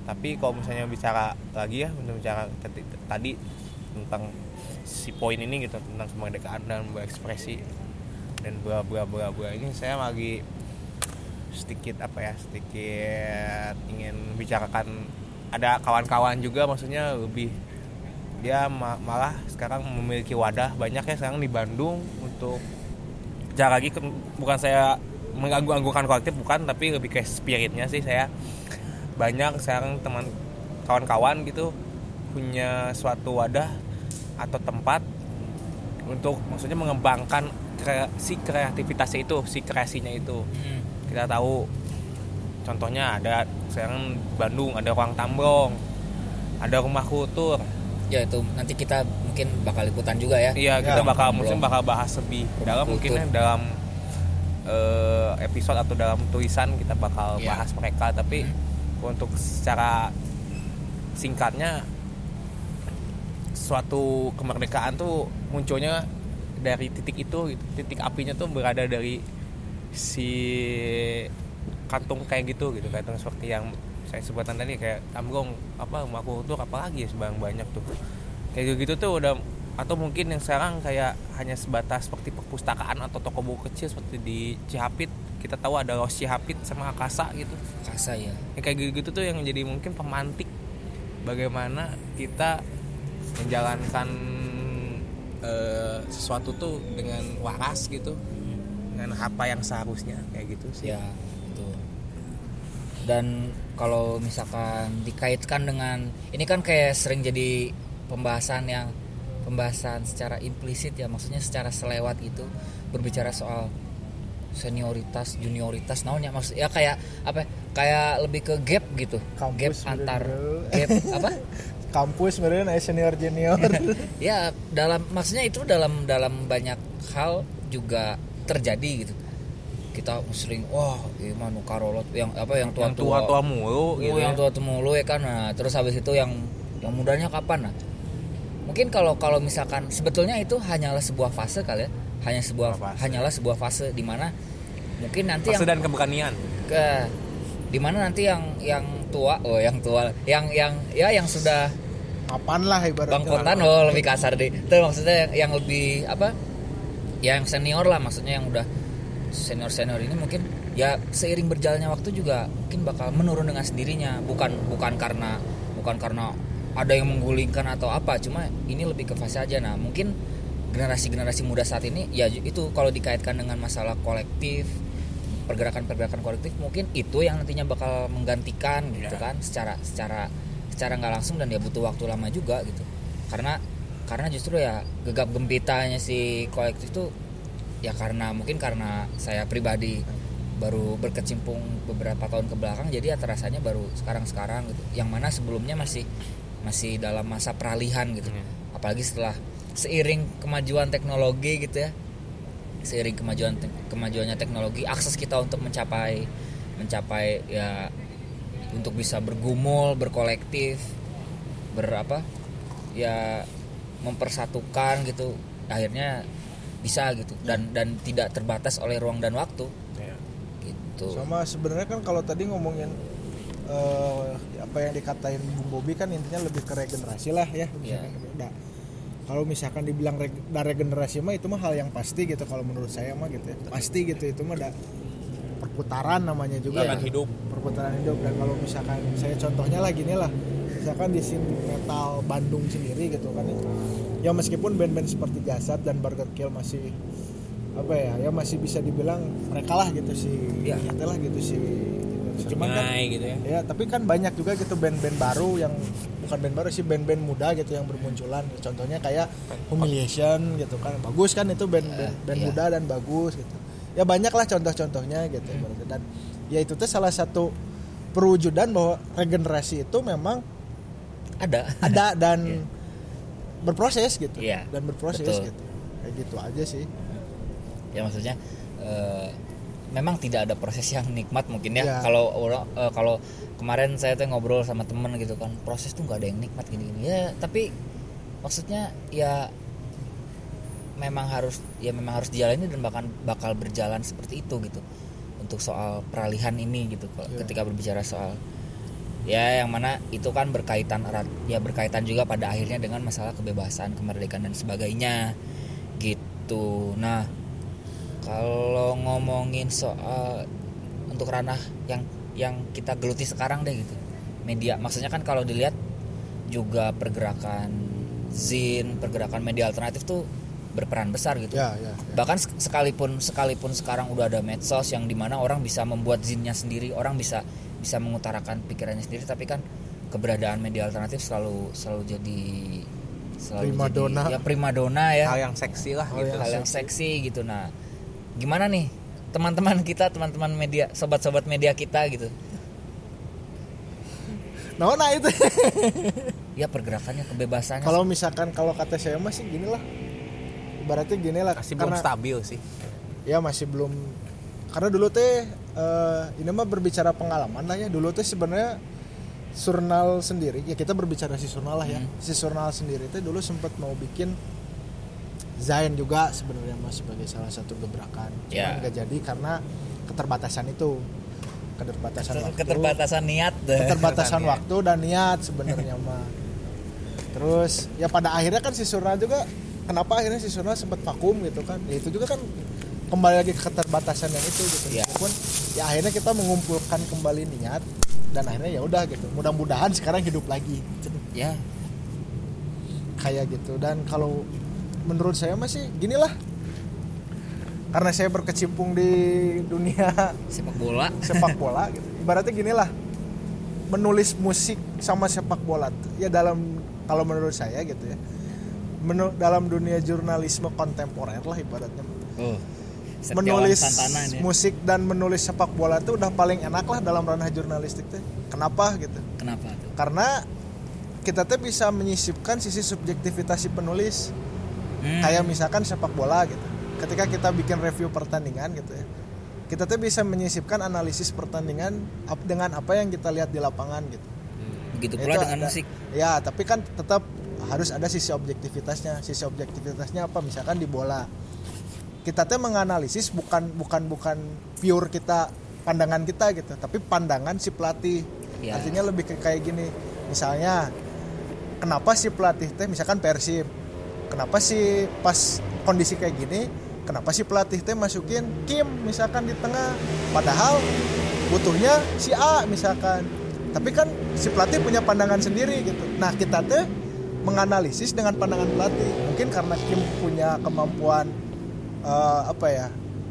Tapi kalau misalnya bicara lagi ya untuk bicara tadi tentang si poin ini gitu tentang kemerdekaan dan berekspresi dan bla bla bla bla ini saya lagi sedikit apa ya sedikit ingin bicarakan ada kawan-kawan juga maksudnya lebih dia ma- malah sekarang memiliki wadah banyak ya sekarang di Bandung untuk bicara lagi. Ke- bukan saya mengganggu-ganggukan kolektif bukan tapi lebih ke spiritnya sih saya. Banyak sekarang teman kawan-kawan gitu punya suatu wadah atau tempat untuk maksudnya mengembangkan kre- si kreativitasnya itu si kreasinya itu. Hmm. kita tahu contohnya ada sekarang Bandung ada ruang Tambrong ada rumah kultur ya itu nanti kita mungkin bakal ikutan juga ya iya kita Ya, bakal mungkin bakal bahas lebih dalam kultur. mungkin ya, dalam eh, episode atau dalam tulisan kita bakal Iya. bahas mereka tapi Hmm. untuk secara singkatnya suatu kemerdekaan tuh munculnya dari titik itu gitu. titik apinya tuh berada dari si kantung kayak gitu gitu kantung seperti yang saya sebutkan tadi kayak tamgong apa rumah kultur apalagi ya sebarang banyak tuh. Kayak gitu tuh udah atau mungkin yang sekarang kayak hanya sebatas seperti perpustakaan atau toko buku kecil seperti di Cihapit. Kita tahu ada Los Cihapit sama Akasa gitu. Kasa ya. Yang kayak gitu-gitu tuh yang jadi mungkin pemantik bagaimana kita menjalankan eh, sesuatu tuh dengan waras gitu. Dengan apa yang seharusnya kayak gitu sih. Ya dan kalau misalkan dikaitkan dengan ini kan kayak sering jadi pembahasan yang pembahasan secara implisit ya maksudnya secara selewat gitu berbicara soal senioritas junioritas naonnya maksud ya kayak apa ya, kayak lebih ke gap gitu Kampus gap antar gap apa? Kampus sebenarnya senior junior. Ya dalam maksudnya itu dalam dalam banyak hal juga terjadi gitu kita sering wah gimana karolot. Yang apa yang tua yang tua-tua mulu Oh, gitu yang ya. tua mulu ya kan? Nah, terus habis itu yang yang mudanya kapan nah? Mungkin kalau kalau misalkan sebetulnya itu hanyalah sebuah fase kali ya. Hanya sebuah fase. hanyalah sebuah fase di mana mungkin nanti Fase yang dan keberanian. Ke di mana nanti yang yang tua oh yang tua yang yang ya yang sudah kapan lah ibaratnya. bangkotan oh lebih kasar deh itu maksudnya yang, yang lebih apa ya yang senior lah maksudnya yang udah senior senior ini mungkin ya seiring berjalannya waktu juga mungkin bakal menurun dengan sendirinya. Bukan bukan karena bukan karena ada yang menggulingkan atau apa cuma ini lebih ke fase aja. Nah mungkin generasi generasi muda saat ini ya itu kalau dikaitkan dengan masalah kolektif pergerakan-pergerakan kolektif mungkin itu yang nantinya bakal menggantikan gitu Ya. kan secara secara secara nggak langsung dan ya butuh waktu lama juga gitu. Karena karena justru ya gegap gempitanya si kolektif itu ya karena mungkin karena saya pribadi baru berkecimpung beberapa tahun ke belakang jadi ya terasanya baru sekarang-sekarang gitu. Yang mana sebelumnya masih masih dalam masa peralihan gitu. Hmm. apalagi setelah seiring kemajuan teknologi gitu ya. Seiring kemajuan te- kemajuannya teknologi akses kita untuk mencapai mencapai ya untuk bisa bergumul berkolektif berapa ya mempersatukan gitu. Akhirnya bisa gitu. Dan dan tidak terbatas oleh ruang dan waktu. Ya. gitu. Sama sebenarnya kan kalau tadi ngomongin eh, apa yang dikatain Bung Bobi kan intinya lebih ke regenerasi lah ya misalkan Nah, kalau misalkan dibilang reg- nah, regenerasi mah itu mah hal yang pasti gitu kalau menurut saya mah gitu ya. Pasti gitu itu mah ada perputaran namanya juga Iya. Akan hidup. Perputaran hidup. Dan kalau misalkan saya contohnya lah gini lah misalkan di scene metal Bandung sendiri gitu kan ya meskipun band-band seperti Jasad dan Burger Kill masih apa ya ya masih bisa dibilang mereka lah gitu sih ya. Lah gitu sih cuman kan gitu ya. ya tapi kan banyak juga gitu band-band baru yang bukan band baru sih band-band muda gitu yang bermunculan. Contohnya kayak Humiliation gitu kan. Bagus kan itu band band, band iya. muda dan bagus gitu. Ya banyak lah contoh-contohnya gitu. Ibaratnya. dan ya itu tuh salah satu perwujudan bahwa regenerasi itu memang ada. ada dan berproses gitu. Iya, dan berproses betul. gitu. Kayak gitu aja sih. Ya maksudnya eh, memang tidak ada proses yang nikmat mungkin ya. Iya. kalau orang eh, kalau kemarin saya tuh ngobrol sama temen gitu kan proses tuh nggak ada yang nikmat gini-gini. Ya tapi maksudnya ya memang harus ya memang harus dijalani dan bahkan bakal berjalan seperti itu gitu. Untuk soal peralihan ini gitu Iya. ketika berbicara soal ya yang mana itu kan berkaitan erat. Ya berkaitan juga pada akhirnya dengan masalah kebebasan kemerdekaan dan sebagainya. Gitu. Nah kalau ngomongin soal untuk ranah yang yang kita geluti sekarang deh gitu. Media maksudnya kan kalau dilihat juga pergerakan zin pergerakan media alternatif tuh berperan besar gitu. Ya ya, ya. bahkan sek- sekalipun sekalipun sekarang udah ada medsos yang di mana orang bisa membuat zinnya sendiri orang bisa bisa mengutarakan pikirannya sendiri tapi kan keberadaan media alternatif selalu selalu jadi selalu Primadona. jadi ya primadona ya. Hal yang seksi lah Hal gitu. hal yang seksi gitu. Nah gimana nih teman-teman kita teman-teman media sobat-sobat media kita gitu? Nah nah itu. Ya pergerakannya kebebasannya kalau misalkan kalau kata saya masih gini lah. Ibaratnya gini lah masih belum karena stabil sih. Ya masih belum. Karena dulu teh eh, ini mah berbicara pengalaman lah ya. Dulu teh sebenarnya surnal sendiri ya kita berbicara si surnal lah ya. Si surnal sendiri teh dulu sempat mau bikin Zain juga sebenarnya mas sebagai salah satu gebrakan. Cuman Ya. nggak jadi karena keterbatasan itu. Keterbatasan waktu. keterbatasan niat deh. Keterbatasan waktu dan niat sebenarnya mah. Terus ya pada akhirnya kan si Surnal juga kenapa akhirnya si Surnal sempat vakum gitu kan? Ya itu juga kan kembali lagi ke keterbatasan yang itu gitu Ya. meskipun ya akhirnya kita mengumpulkan kembali niat dan akhirnya ya udah gitu mudah-mudahan sekarang hidup lagi ya kayak gitu dan kalau menurut saya masih gini lah karena saya berkecimpung di dunia sepak bola sepak bola gitu. Ibaratnya gini lah. Menulis musik sama sepak bola ya dalam kalau menurut saya gitu ya. Dalam dunia jurnalisme kontemporer lah ibaratnya. oh Setiawan menulis Santana ini. musik dan menulis sepak bola tuh udah paling enak lah dalam ranah jurnalistik tuh. Kenapa gitu? kenapa tuh? Karena kita tuh bisa menyisipkan sisi subjektivitas si penulis. Hmm. kayak misalkan sepak bola gitu. Ketika kita bikin review pertandingan gitu ya kita tuh bisa menyisipkan analisis pertandingan dengan apa yang kita lihat di lapangan gitu. Begitu Itu pula dengan ada- musik. Ya tapi kan tetap harus ada sisi objektivitasnya. Sisi objektivitasnya apa? Misalkan di bola kita tuh menganalisis bukan bukan bukan pure kita pandangan kita gitu tapi pandangan si pelatih. Ya. artinya lebih ke kayak gini misalnya kenapa si pelatih teh misalkan Persib kenapa sih pas kondisi kayak gini kenapa si pelatih teh masukin Kim misalkan di tengah? Padahal butuhnya si A misalkan. Tapi kan si pelatih punya pandangan sendiri gitu. Nah kita teh menganalisis dengan pandangan pelatih. Mungkin karena Kim punya kemampuan eh, apa ya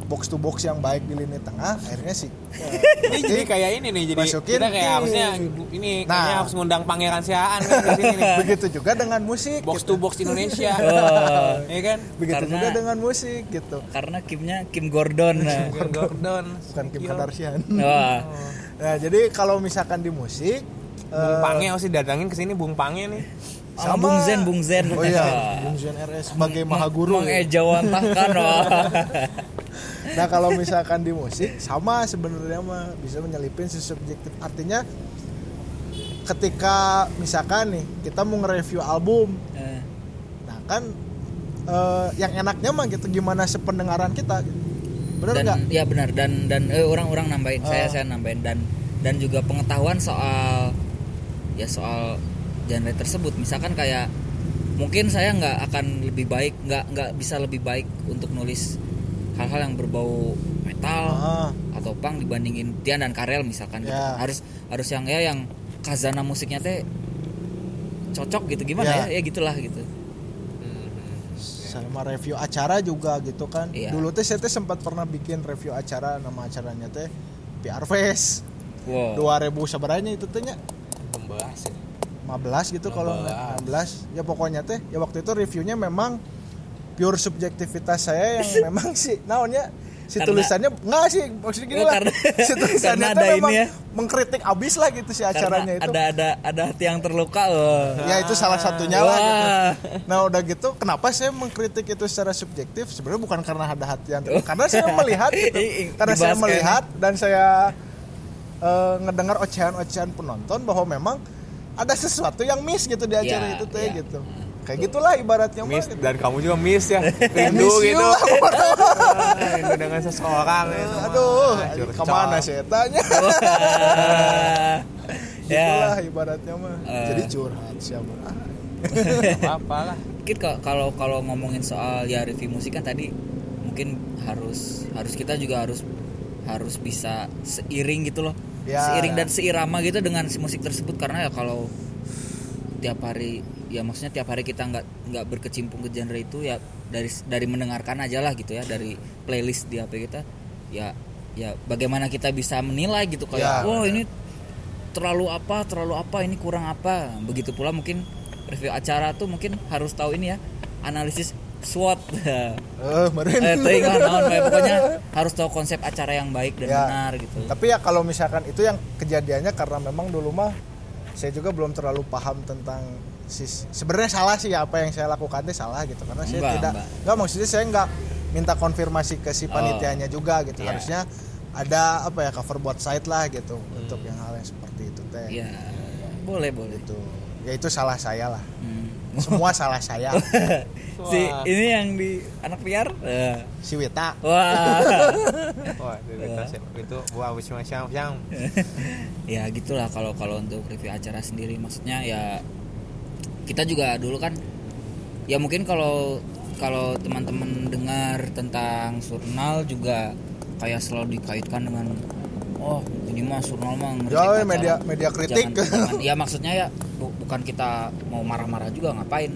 box to box yang baik di lini tengah akhirnya sih eh, ini jadi kayak ini nih jadi Masukin kita kayak harusnya ini Nah. kayaknya harus ngundang pangeran siaan kan di sini nih begitu juga dengan musik box gitu. to box Indonesia Oh. ya kan begitu Karena- juga dengan musik gitu karena Kimnya Kim Gordon nah. Kim Gordon bukan Kim. Kardashian Wah. Nah, jadi kalau misalkan di musik Bung eh, Pange harus didatangin ke sini Bung Pange nih sama Bung Zen Bung Zen Oh iya, Bung Zen RS sebagai maha guru. mengejawantahkan. Nah, kalau misalkan di musik sama sebenarnya mah bisa menyelipin si subjektif. Artinya ketika misalkan nih kita mau nge-review album, Eh, nah kan eh, yang enaknya mah gitu gimana sependengaran kita gitu. Bener dan nggak? ya benar dan dan eh, orang-orang nambahin saya Oh. saya nambahin dan dan juga pengetahuan soal ya soal genre tersebut misalkan kayak mungkin saya nggak akan lebih baik nggak nggak bisa lebih baik untuk nulis hal-hal yang berbau metal Ah, atau punk dibandingin Tian dan Karel misalkan gitu. Ya. harus harus yang ya yang kazana musiknya teh cocok gitu gimana Ya. ya ya gitulah gitu sama review acara juga gitu kan. Iya. Dulu teh saya teh sempat pernah bikin review acara nama acaranya teh PR Fest. wow 2000 sebenarnya itu tehnya pembahas ya 15 gitu kalau nggak 16 ya pokoknya teh ya waktu itu reviewnya memang pure subjektivitas saya yang memang sih naonnya si Karena- tulisannya enggak sih maksudnya gini Oh, lah karena- si tulisannya karena ada memang ini ya. mengkritik abis lah gitu si Karena acaranya itu ada ada ada hati yang terluka loh. ya itu salah satunya lah gitu. Wah. nah udah gitu kenapa saya mengkritik itu secara subjektif sebenarnya bukan karena ada hati yang terluka karena saya melihat gitu karena saya melihat dan saya eh, ngedengar ocehan-ocehan penonton bahwa memang ada sesuatu yang miss gitu di acara Ya, itu teh ya. gitu kayak gitulah ibaratnya mah miss gitu. dan kamu juga miss ya rindu Miss gitu lah, rindu dengan seseorang gitu. aduh Ah, curcol. ke mana sih tanya ya. Itulah ibaratnya mah. Eh. Jadi curhat siapa? Apa lah Mungkin ka- kalau kalau ngomongin soal ya review musik kan tadi mungkin harus harus kita juga harus harus bisa seiring gitu loh. Ya. Seiring dan seirama gitu dengan si musik tersebut. Karena ya kalau tiap hari ya maksudnya tiap hari kita nggak nggak berkecimpung ke genre itu ya dari dari mendengarkan aja lah gitu ya. Dari playlist di HP kita ya ya bagaimana kita bisa menilai gitu. Ya, kayak oh ini terlalu apa terlalu apa ini kurang apa. Begitu pula mungkin review acara tuh mungkin harus tahu ini ya analisis SWOT Eh, meren. eh teuing lah, naon bae. pokoknya harus tahu konsep acara yang baik dan Ya. benar gitu Tapi ya kalau misalkan itu yang kejadiannya karena memang dulu mah saya juga belum terlalu paham tentang sis sebenarnya salah sih apa yang saya lakukan itu salah gitu karena saya Enggak, tidak enggak. enggak maksudnya saya enggak minta konfirmasi ke si panitianya juga gitu Iya. harusnya ada apa ya cover buat site lah gitu untuk yang hal yang seperti itu teh ya boleh boleh gitu ya itu salah saya lah Hmm. semua salah saya. Si ini yang di anak liar? Eh, si Wita. Wah. Wah itu buah habis macam macam ya gitulah kalau kalau untuk review acara sendiri. Maksudnya ya kita juga dulu kan ya mungkin kalau kalau teman-teman dengar tentang surnal juga kayak selalu dikaitkan dengan oh ini mah surnal mah Ya, acara." media media kritik. Jangan- jangan- ya maksudnya ya bu- bukan kita mau marah-marah juga ngapain?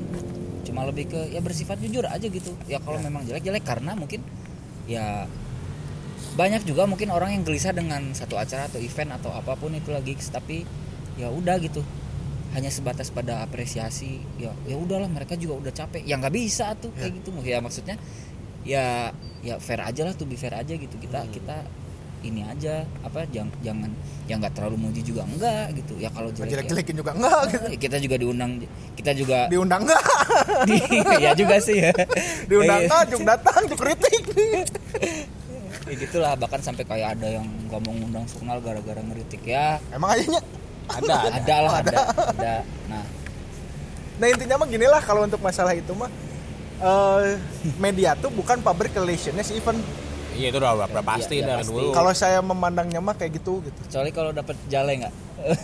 Cuma lebih ke ya bersifat jujur aja gitu. Ya kalau memang jelek-jelek karena mungkin ya banyak juga mungkin orang yang gelisah dengan satu acara atau event atau apa pun itu lagi tapi ya udah gitu. Hanya sebatas pada apresiasi ya ya udahlah mereka juga udah capek. Ya nggak bisa tuh kayak gitu. Ya maksudnya ya ya fair aja lah tuh be fair aja gitu. Kita kita ini aja apa jangan jangan ya nggak terlalu muji juga enggak gitu. Ya kalau jelek ya, jelek-jelekin juga enggak gitu. ya kita juga diundang kita juga diundang enggak di- ya juga sih ya. Diundang enggak juk datang juk kritik. Ya gitulah bahkan sampai kayak ada yang nggak mau ngundang surnal gara-gara ngeritik ya. Emang aja ada ada ada lah ada. ada nah. Nah intinya mah gini lah kalau untuk masalah itu mah eh, media tuh bukan public relationnya si event. Iya itu udah udah pasti Iya, iya, dari pasti. dulu Kalau saya memandangnya mah kayak gitu gitu. kecuali kalau dapat jale nggak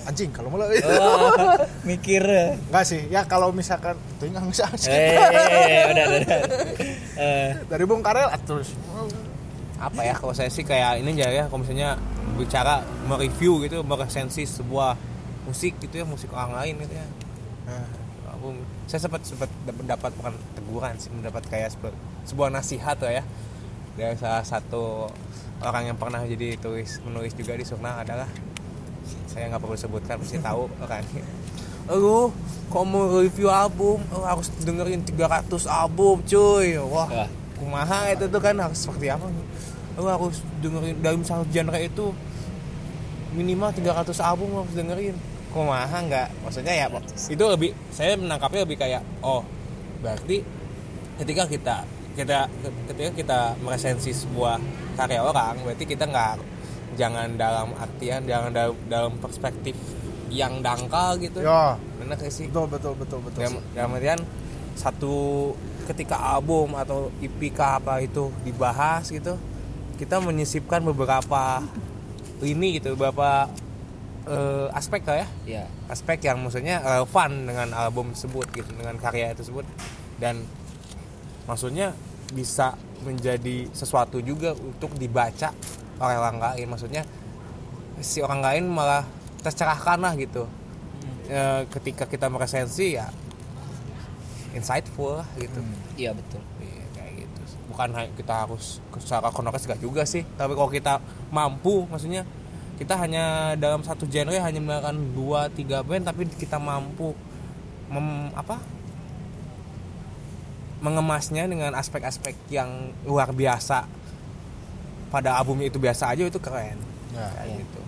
Anjing kalau malah Wah, mikir enggak sih. Ya kalau misalkan itu enggak usah asik. eh udah udah, udah. Eh, Dari Bung Karel ah, terus apa ya kalau saya sih kayak ini aja ya kalau misalnya bicara mereview gitu meresensi sebuah musik gitu ya musik orang lain gitu ya Nah, aku saya sempat sempat mendapat bukan teguran sih mendapat kayak sebu- sebuah nasihat lah ya dari salah satu orang yang pernah jadi tulis menulis juga di Surnal adalah saya nggak perlu sebutkan pasti tahu kan? Aduh, kamu review album? Oh, harus dengerin 300 album cuy. Wah Wah. kumaha itu tuh kan? Harus seperti apa? Lu harus dengerin dalam satu genre itu minimal 300 album harus dengerin. Kumaha nggak? Maksudnya ya itu lebih saya menangkapnya lebih kayak oh berarti ketika kita kita ketika kita meresensi sebuah karya orang berarti kita nggak jangan dalam artian jangan dalam, dalam perspektif yang dangkal gitu. Ya. Benar sih? Betul betul betul betul. dalam, sih. dalam artian satu ketika album atau EP kah apa itu dibahas gitu kita menyisipkan beberapa ini gitu beberapa eh, aspek lah ya. Ya aspek yang maksudnya relevan dengan album tersebut gitu dengan karya tersebut. Dan maksudnya bisa menjadi sesuatu juga untuk dibaca oleh orang lain. Maksudnya si orang lain malah tercerahkan lah gitu. Eh, ketika kita meresensi ya insightful lah gitu. Iya betul. Iya, kayak gitu. Bukan kita harus secara kronologis gak juga sih. Tapi kalau kita mampu maksudnya kita hanya dalam satu genre hanya menggunakan dua tiga band tapi kita mampu mem, apa mengemasnya dengan aspek-aspek yang luar biasa pada albumnya itu biasa aja itu keren Nah, kayak Iya. gitu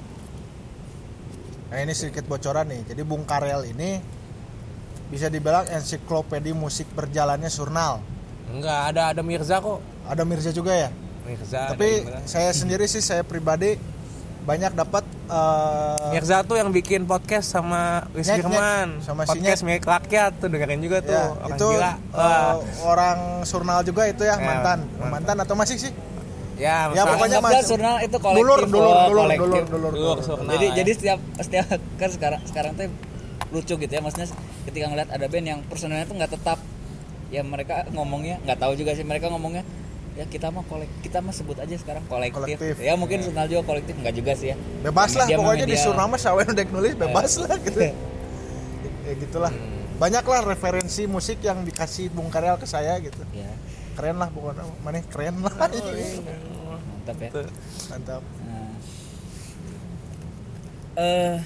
Nah ini sedikit bocoran nih. Jadi Bung Karel ini bisa dibilang ensiklopedi musik berjalannya Surnal. enggak ada ada Mirza kok Ada Mirza juga ya. Mirza Tapi saya sendiri sih saya pribadi banyak dapat eh, Mirza tuh yang bikin podcast sama Wis Firman. Sama si podcast milik rakyat tuh dengerin juga tuh ya, orang itu gila Wah. orang Surnal juga itu ya, Ya, mantan. mantan. mantan atau masih sih? ya, ya, pokoknya mas- Surnal itu kolektif Dulur, dulur, dulur, kolektif. dulur, dulur, Dulur, dulur. Surnal. jadi ya. jadi setiap setiap kan sekarang sekarang tuh lucu gitu ya maksudnya ketika ngeliat ada band yang personelnya tuh nggak tetap ya mereka ngomongnya nggak tahu juga sih mereka ngomongnya ya kita mah kolek kita mah sebut aja sekarang kolektif, Kolektif. ya mungkin Surnal juga kolektif nggak juga sih ya Bebas lah pokoknya di media. Surnal mah sawen udah nulis bebas lah gitu. ya gitulah. Hmm. Banyak lah referensi musik yang dikasih Bung Karel ke saya gitu. ya Keren lah pokoknya. Mana keren lah. mantap ya. Mantap. Nah. eh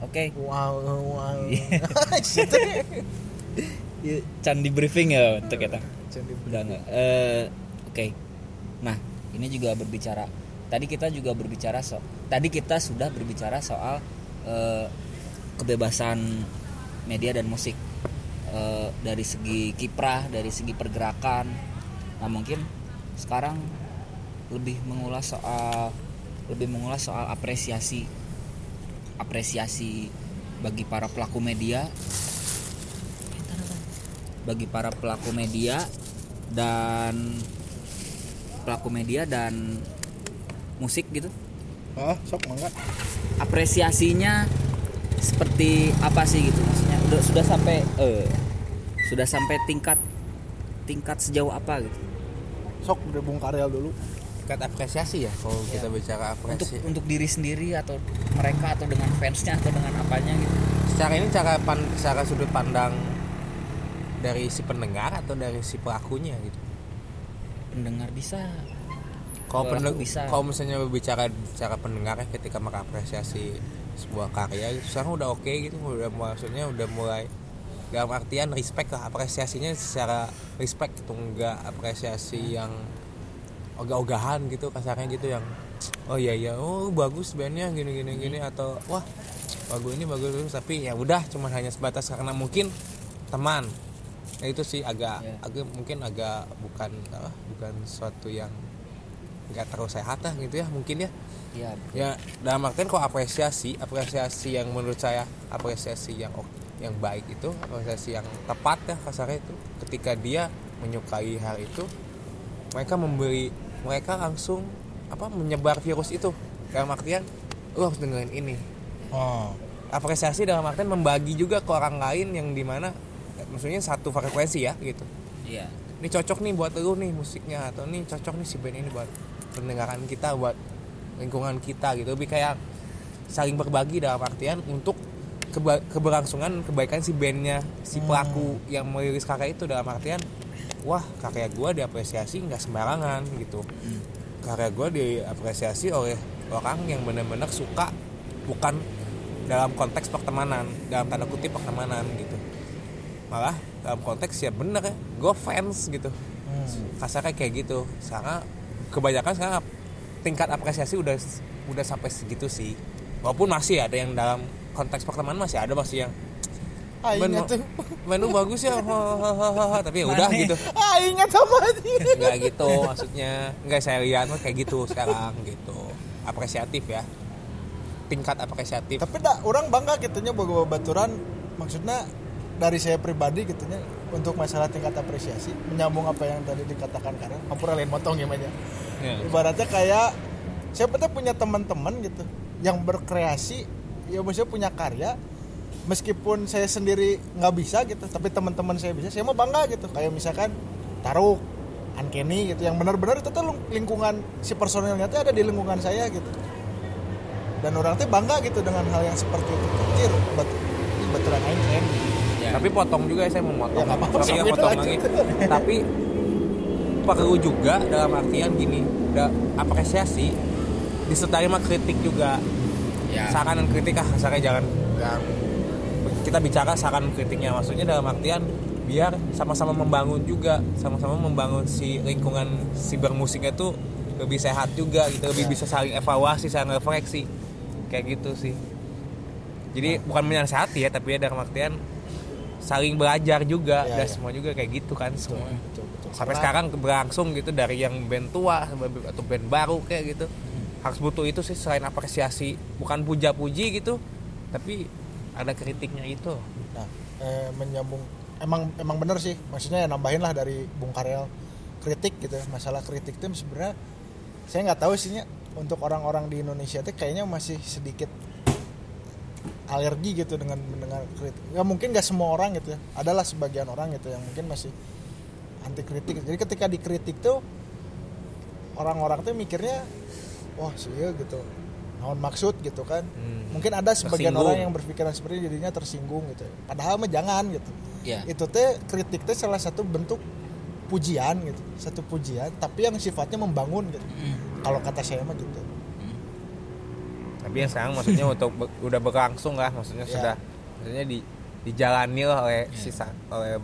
oke Wow, wow. Iya. Ya, candi briefing ya untuk kita Candi udah nggak Eh, oke. Nah ini juga berbicara tadi kita juga berbicara so tadi kita sudah berbicara soal eh, kebebasan media dan musik. Eh, dari segi kiprah dari segi pergerakan. Nah mungkin sekarang lebih mengulas soal lebih mengulas soal apresiasi apresiasi bagi para pelaku media. Bagi para pelaku media dan pelaku media dan musik gitu Oh, sok mangga. apresiasinya seperti apa sih gitu maksudnya udah sudah sampai eh sudah sampai tingkat tingkat sejauh apa gitu Sok udah Bung Karel dulu. tingkat apresiasi ya kalau kita Iya. bicara untuk apresiasi untuk diri sendiri atau mereka atau dengan fansnya atau dengan apanya gitu secara ini cara pan, secara sudut pandang dari si pendengar atau dari si pelakunya gitu pendengar bisa. Kalau Pelaku pendeng- bisa. kalau misalnya berbicara secara pendengar ya ketika mengapresiasi sebuah karya gitu, sekarang udah oke gitu udah maksudnya udah mulai dalam artian respect lah apresiasinya secara respect gitu enggak apresiasi yang ogah-ogahan gitu kasarnya gitu yang oh iya iya oh bagus bandnya gini gini gini atau wah bagus ini bagus bagus tapi ya udah cuman hanya sebatas karena mungkin teman ya itu sih agak Ya. agak mungkin agak bukan apa, bukan suatu yang nggak terlalu sehat lah gitu ya mungkin ya ya ya dalam artian kok apresiasi apresiasi yang menurut saya apresiasi yang yang baik itu apresiasi yang tepat ya kasarnya itu ketika dia menyukai hal itu mereka memberi mereka langsung apa menyebar virus itu dalam artian lu harus dengerin ini Oh. apresiasi dalam artian membagi juga ke orang lain yang di mana maksudnya satu frekuensi ya gitu. Iya. Ini cocok nih buat lu nih musiknya atau nih cocok nih si band ini buat pendengaran kita buat lingkungan kita gitu. Lebih kayak saling berbagi dalam artian untuk keba- keberlangsungan kebaikan si bandnya si pelaku yang merilis karya itu dalam artian wah karya gue diapresiasi nggak sembarangan gitu. Karya gue diapresiasi oleh orang yang benar-benar suka bukan dalam konteks pertemanan dalam tanda kutip pertemanan gitu malah dalam konteks ya bener ya gue fans gitu. Hmm. kasarnya kayak gitu. Sangat kebanyakan sekarang tingkat apresiasi udah udah sampai segitu sih. Walaupun masih ada yang dalam konteks pertemanan masih ada masih yang Ah, menu, tuh. menu bagus ya tapi ya udah Maneh. gitu. Ah, ingat sama dia. nggak gitu maksudnya. Nggak saya lihat kayak gitu sekarang gitu. Apresiatif ya. Tingkat apresiatif. Tapi dah orang bangga gitunya boga baturan. Maksudnya dari saya pribadi gitunya untuk masalah tingkat apresiasi menyambung apa yang tadi dikatakan karena hampura lain motong gimana Ya. ibaratnya kayak saya pernah punya teman-teman gitu yang berkreasi ya maksudnya punya karya meskipun saya sendiri nggak bisa gitu tapi teman-teman saya bisa saya mau bangga gitu. Kayak misalkan taruh Ankeni gitu yang benar-benar itu tuh lingkungan si personilnya tuh ada di lingkungan saya gitu. Dan orang tuh bangga gitu dengan hal yang seperti itu. Kecil betul betulan aing keren ya tapi potong juga ya saya mau Ya, nggak apa-apa, Tapi potong lagi tapi perlu juga dalam artian gini da, apresiasi disertai sama kritik juga. Ya. Saran dan kritik ah kasarnya jangan jangan kita bicara saran kritiknya. Maksudnya dalam artian biar sama-sama membangun juga sama-sama membangun si lingkungan si bermusiknya itu lebih sehat juga gitu lebih Ya. bisa saling evaluasi saling refleksi. Kayak gitu sih. Jadi Nah. bukan menasehati ya tapi ya dalam artian saling belajar juga. Ya, dan ya. semua juga kayak gitu kan semua. betul betul. Sampai sekarang berlangsung gitu dari yang band tua atau band baru kayak gitu. Harus butuh itu sih selain apresiasi bukan puja-puji gitu tapi ada kritiknya itu. Nah, eh, menyambung emang emang bener sih. Maksudnya ya nambahin lah dari Bung Karel kritik gitu. Masalah kritik itu sebenarnya saya nggak tahu sih Nya, untuk orang-orang di Indonesia itu kayaknya masih sedikit alergi gitu dengan mendengar kritik. Ya mungkin nggak semua orang gitu ya. Adalah sebagian orang gitu yang mungkin masih anti kritik. Jadi ketika dikritik tuh orang-orang tuh mikirnya wah sih ya gitu. Naon maksud gitu kan Hmm. mungkin ada sebagian Tersinggung. orang yang berpikiran seperti itu, jadinya tersinggung gitu padahal mah jangan gitu ya itu teh kritik teh salah satu bentuk pujian gitu satu pujian tapi yang sifatnya membangun gitu Mm. kalau kata saya mah gitu tapi yang sekarang maksudnya untuk be- udah berlangsung lah maksudnya Ya. sudah maksudnya di dijalani lah oleh Ya. sisa oleh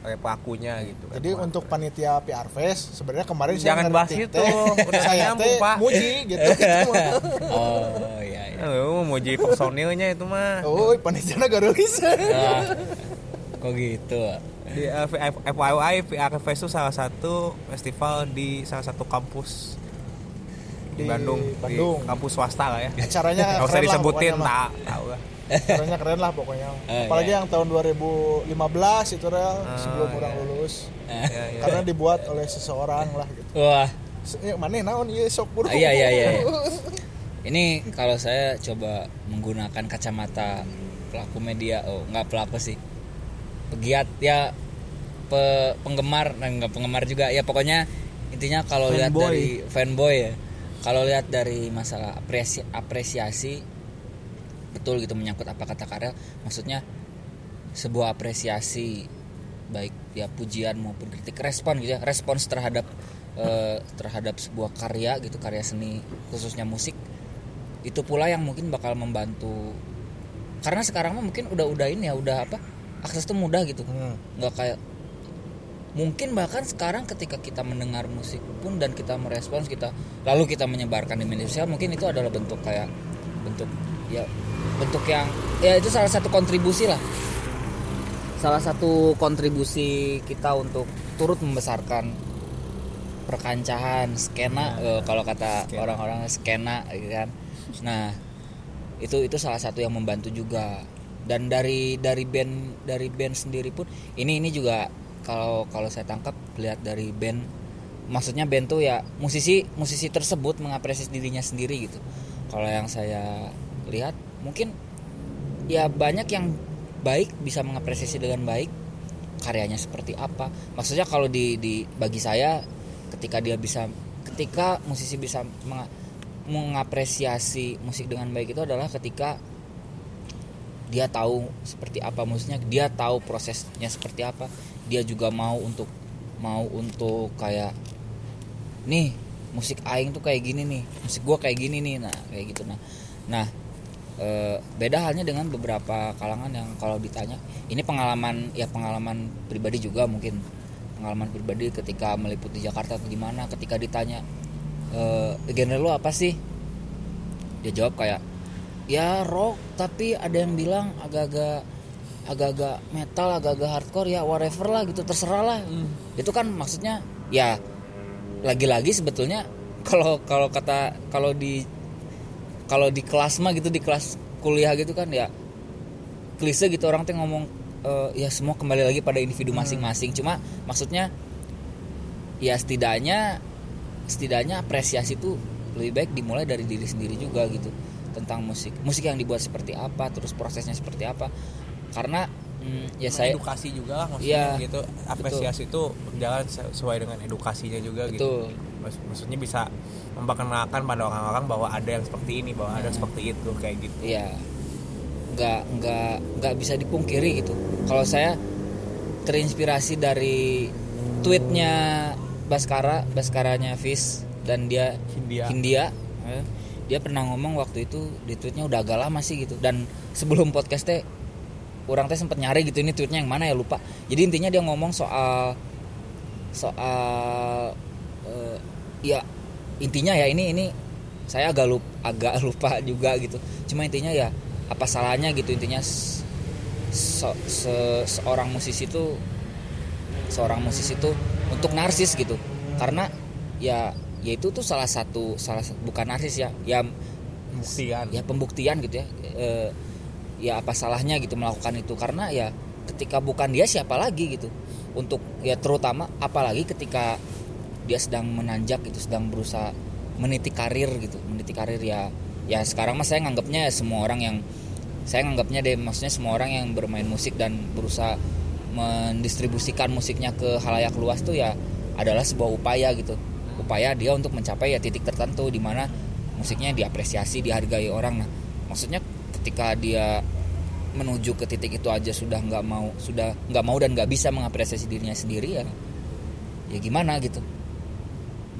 oleh pelakunya gitu kan. jadi untuk panitia PR Fest sebenarnya kemarin saya Jangan bahas itu, udah saya nyambung, teh Pak. muji gitu gitu oh iya iya mau jadi personilnya itu mah oh panitia garulis Ah, kok gitu di uh, FYI PR Fest itu salah satu festival di salah satu kampus di, Bandung, Bandung. di kampus swasta lah ya. Acaranya nggak usah disebutin tak tahu lah. Acaranya keren lah pokoknya. Eh, apalagi iya. yang tahun 2015 itu real sebelum iya. orang lulus. Ya, ya. karena dibuat oleh seseorang lah gitu. Wah. Ya, mana naon? Iya sok buru. Ah, iya, iya, iya, ini kalau saya coba menggunakan kacamata pelaku media oh nggak pelaku sih. Pegiat ya pe- penggemar nah, nggak penggemar juga. Ya pokoknya intinya kalau lihat dari fanboy ya kalau lihat dari masalah apresiasi, apresiasi betul gitu menyangkut apa kata Karel. Maksudnya sebuah apresiasi baik ya pujian maupun kritik respon gitu ya respons terhadap eh, terhadap sebuah karya gitu karya seni khususnya musik itu pula yang mungkin bakal membantu. Karena sekarang mah mungkin udah udah ini ya udah apa akses tuh mudah gitu. Hmm. nggak kayak mungkin bahkan sekarang ketika kita mendengar musik pun dan kita merespons kita lalu kita menyebarkan di media sosial mungkin itu adalah bentuk kayak bentuk ya bentuk yang ya itu salah satu kontribusi lah. Salah satu kontribusi kita untuk turut membesarkan perkancahan skena eh, kalau kata skena. orang-orang skena gitu kan. Nah itu itu salah satu yang membantu juga. Dan dari dari band dari band sendiri pun ini ini juga kalau kalau saya tangkap lihat dari band maksudnya band tuh ya musisi musisi tersebut mengapresiasi dirinya sendiri gitu. Kalau yang saya lihat mungkin ya banyak yang baik bisa mengapresiasi dengan baik karyanya seperti apa. Maksudnya kalau di di bagi saya ketika dia bisa ketika musisi bisa menga- mengapresiasi musik dengan baik itu adalah ketika dia tahu seperti apa musiknya dia tahu prosesnya seperti apa dia juga mau untuk mau untuk kayak nih musik aing tuh kayak gini nih musik gua kayak gini nih nah kayak gitu. Nah nah eh, beda halnya dengan beberapa kalangan yang kalau ditanya ini pengalaman ya pengalaman pribadi juga mungkin pengalaman pribadi ketika meliput di Jakarta atau di mana ketika ditanya eh genre lu apa sih? Dia jawab kayak ya rock tapi ada yang bilang agak-agak agak-agak metal agak-agak hardcore ya whatever lah gitu terserah lah. Itu kan maksudnya ya lagi-lagi sebetulnya kalau kalau kata kalau di kalau di kelas mah gitu di kelas kuliah gitu kan ya klise gitu orang tuh ngomong eh, ya semua kembali lagi pada individu masing-masing. Cuma maksudnya ya setidaknya setidaknya apresiasi itu lebih baik dimulai dari diri sendiri juga gitu tentang musik. Musik yang dibuat seperti apa terus prosesnya seperti apa karena mm, ya saya edukasi juga lah maksudnya Iya, gitu. apresiasi itu berjalan sesuai dengan edukasinya juga gitu. Betul. Maksud- maksudnya bisa memperkenalkan pada orang-orang bahwa ada yang seperti ini bahwa ada seperti itu kayak gitu. Ya nggak nggak nggak bisa dipungkiri gitu. Kalau saya terinspirasi dari tweetnya Baskara Baskaranya Fis dan dia Hindia. Hindia. Dia pernah ngomong waktu itu di tweetnya udah agak lama sih gitu. Dan sebelum podcast teh orang teh sempat nyari gitu ini tweetnya yang mana ya lupa. Jadi intinya dia ngomong soal soal eh, ya intinya ya ini ini saya agak lupa, agak lupa juga gitu. Cuma intinya ya apa salahnya gitu intinya se- se- seorang musisi itu seorang musisi itu untuk narsis gitu. Karena ya ya itu tuh salah satu salah bukan narsis ya ya Pembuktian. ya pembuktian gitu ya Eh, ya apa salahnya gitu melakukan itu. Karena ya ketika bukan dia siapa lagi gitu. Untuk ya terutama apalagi ketika dia sedang menanjak gitu sedang berusaha meniti karir gitu. Meniti karir ya ya sekarang mas saya nganggapnya ya semua orang yang saya nganggapnya deh maksudnya semua orang yang bermain musik dan berusaha mendistribusikan musiknya ke halayak luas tuh ya adalah sebuah upaya gitu. Upaya dia untuk mencapai ya titik tertentu di mana musiknya diapresiasi dihargai orang. Nah maksudnya ketika dia menuju ke titik itu aja sudah nggak mau sudah nggak mau dan nggak bisa mengapresiasi dirinya sendiri ya ya gimana gitu?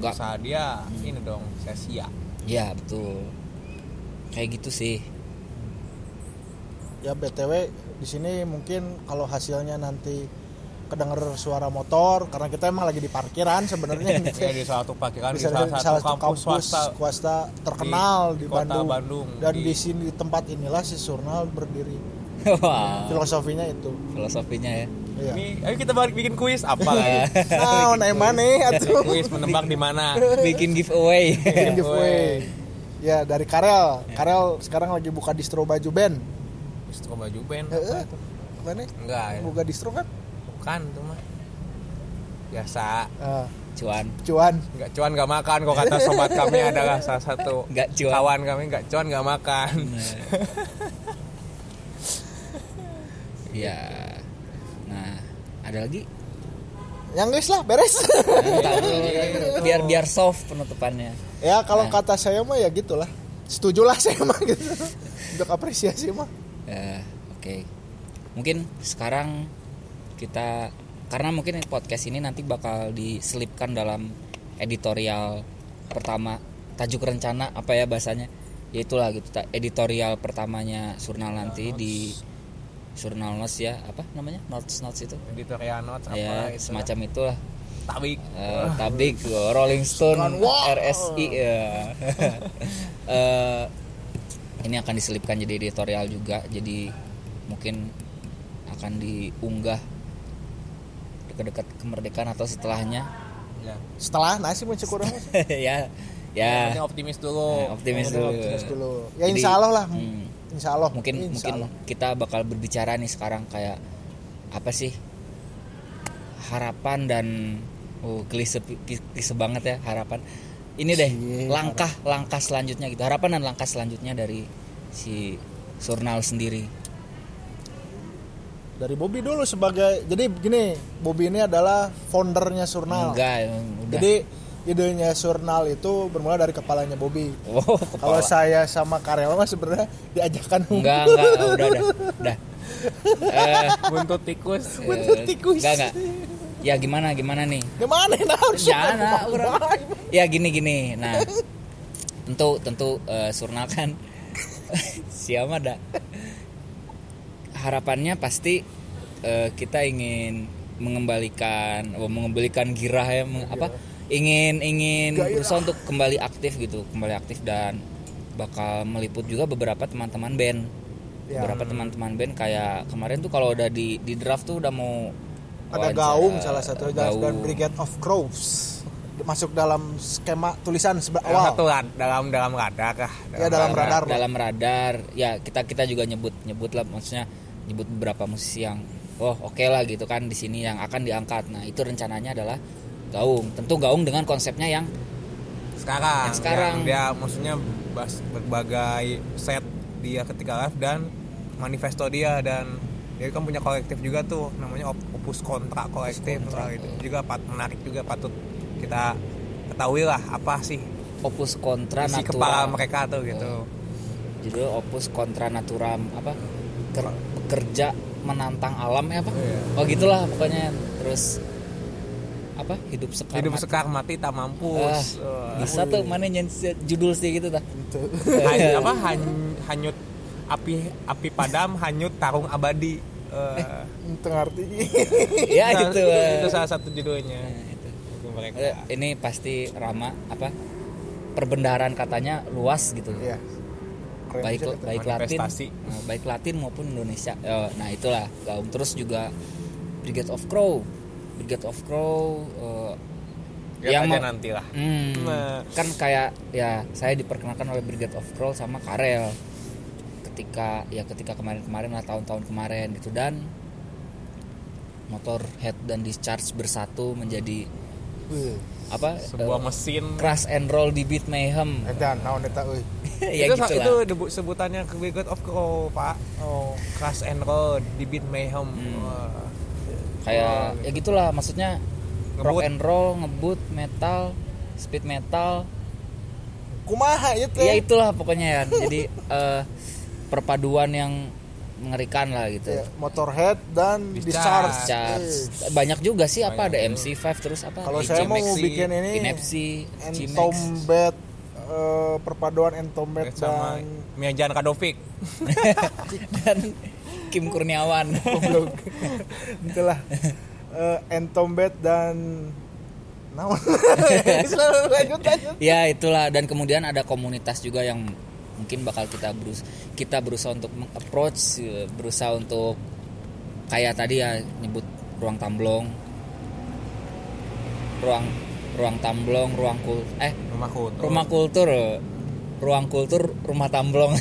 Nggak. Usaha dia ini dong sia-sia. Ya betul. Kayak gitu sih. Ya btw di sini mungkin kalau hasilnya nanti kedenger suara motor karena kita emang lagi di parkiran sebenarnya. Gitu. ya di salah satu parkiran di Bisa salah di satu salah satu kampus swasta. swasta terkenal di di, kota Bandung. Bandung, dan di- di sini di tempat inilah si Surnal berdiri. Wah. Filosofinya itu. Filosofinya ya. Iya. Ini ayo kita balik bikin kuis. Apa lagi nah naik mana atuh kuis menebak di mana? Bikin giveaway. Bikin giveaway. ya dari Karel. Karel sekarang lagi buka distro baju band. Distro baju band Heeh. mana? Enggak ya. Buka distro kan bukan tuh mah. Biasa. Ah, cuan. Cuan. Nggak cuan nggak makan kok kata sobat kami adalah salah satu nggak cuan. kawan kami nggak cuan nggak makan. Ya nah ada lagi? Yang guys lah beres. Dulu, biar biar soft penutupannya. Ya kalau Nah. kata saya mah ya gitulah. Setuju lah saya mah gitu. Untuk apresiasi mah. Ya, oke. Mungkin sekarang kita karena mungkin podcast ini nanti bakal diselipkan dalam editorial pertama tajuk rencana apa ya bahasanya? Ya itulah gitu editorial pertamanya Surnal nanti di Surnal Notes ya, apa namanya? Notes Notes itu. editorial notes apa Ya, itu semacam itulah. tabik Eh, tabik Rolling Stone. RSI ya. Eh, ini akan diselipkan jadi editorial juga jadi mungkin akan diunggah dekat-dekat kemerdekaan atau setelahnya. Ya. Setelah nasi mau cukur ya penting ya optimis dulu. Eh, optimis dulu. Optimis dulu. Ya Jadi, insya Allah lah. hmm, insya Allah. Mungkin Insya mungkin Allah. kita bakal berbicara nih sekarang kayak apa sih? Harapan dan oh klise klise banget ya harapan. Ini deh Cie, langkah langkah selanjutnya gitu. Harapan dan langkah selanjutnya dari si Surnal sendiri dari Bobby dulu sebagai jadi gini Bobby ini adalah foundernya Surnal. Enggak udah. Jadi idenya Surnal itu bermula dari kepalanya Bobby. Oh kalau kepala. saya sama Karel mah sebenarnya diajakkan enggak enggak udah udah udah. Eh, buntut tikus. Buntut eh, tikus. enggak. Enggak ya gimana gimana nih? Gimana nah Ya, orang. ya gini gini. Nah, tentu tentu eh, Surnal kan siapa dah. Harapannya pasti eh, kita ingin mengembalikan, oh, mengembalikan girah ya, meng- apa? Ingin ingin Gairah. berusaha untuk kembali aktif gitu, kembali aktif dan bakal meliput juga beberapa teman-teman band. Ya. Beberapa teman-teman band kayak kemarin tuh kalau udah di di draft tuh udah mau ada gaung salah satu dan Gaung. Brigade of Crows masuk dalam skema tulisan awal satu rad- dalam dalam radar kah Ya, dalam radar. dalam radar ya kita kita juga nyebut nyebut lah maksudnya nyebut beberapa musisi yang oh oke lah gitu kan di sini yang akan diangkat. Nah itu rencananya adalah gaung. Tentu gaung dengan konsepnya yang sekarang. Yang sekarang. yang dia maksudnya berbagai set dia ketika live dan manifesto dia dan dia kan punya kolektif juga tuh namanya Op- opus kontra kolektif Kontra. Nah, itu juga pat, menarik juga patut kita ketahui lah apa sih opus kontra isi kepala natural mereka tuh gitu. Judul opus kontra naturam apa? Ker- bekerja menantang alam ya apa Iya. oh gitulah pokoknya terus apa hidup sekar hidup mati. sekar mati tak Ah, mampus Wah. bisa tuh mana nyensi judul sih gitu dah Gitu. Han- apa han- hanyut api api padam hanyut tarung abadi Eh, itu ngerti ya nah, gitu itu salah satu judulnya Nah, itu. Itu mereka. Eh, ini pasti Rama apa perbendaharaan katanya luas gitu Iya. Keren baik baik Latin eh, baik Latin maupun Indonesia. Eh, nah itulah. Gaung terus juga Brigade of Crow. Brigade of Crow eh, Lihat yang aja mau- nanti lah Hmm, Nah. kan kayak ya saya diperkenalkan oleh Brigade of Crow sama Karel. Ketika ya ketika kemarin-kemarin lah tahun-tahun kemarin gitu. Dan motor head dan discharge bersatu menjadi apa sebuah eh, mesin crash and roll di beat mayhem edan naon eta euy. ya itu, gitu itu debu- sebutannya ke Brigade of Crow pak Oh, Crash and Roll di beat mayhem Hmm. Wah. kayak ya gitulah maksudnya rock Ngebut. and roll ngebut metal speed metal kumaha ieu teh? ya itulah pokoknya ya jadi eh, perpaduan yang mengerikan lah gitu. Ya, Motorhead dan Discharge. Discharge. Charge. Eh, banyak juga sih apa ada Banyak MC5 terus apa? Kalau saya mau Maxi, bikin ini Inepsi Entombed eh, perpaduan Entombed sama dan Miajan Kadovic dan Kim Kurniawan. Itulah. Eh, Entombed dan Selalu lanjut lanjut. Ya itulah. Dan kemudian ada komunitas juga yang mungkin bakal kita berus kita berusaha untuk approach berusaha untuk kayak tadi ya nyebut ruang tamblong. Ruang ruang tamblong ruang kul eh rumahku tuh. rumah kultur ruang kultur rumah tamblong.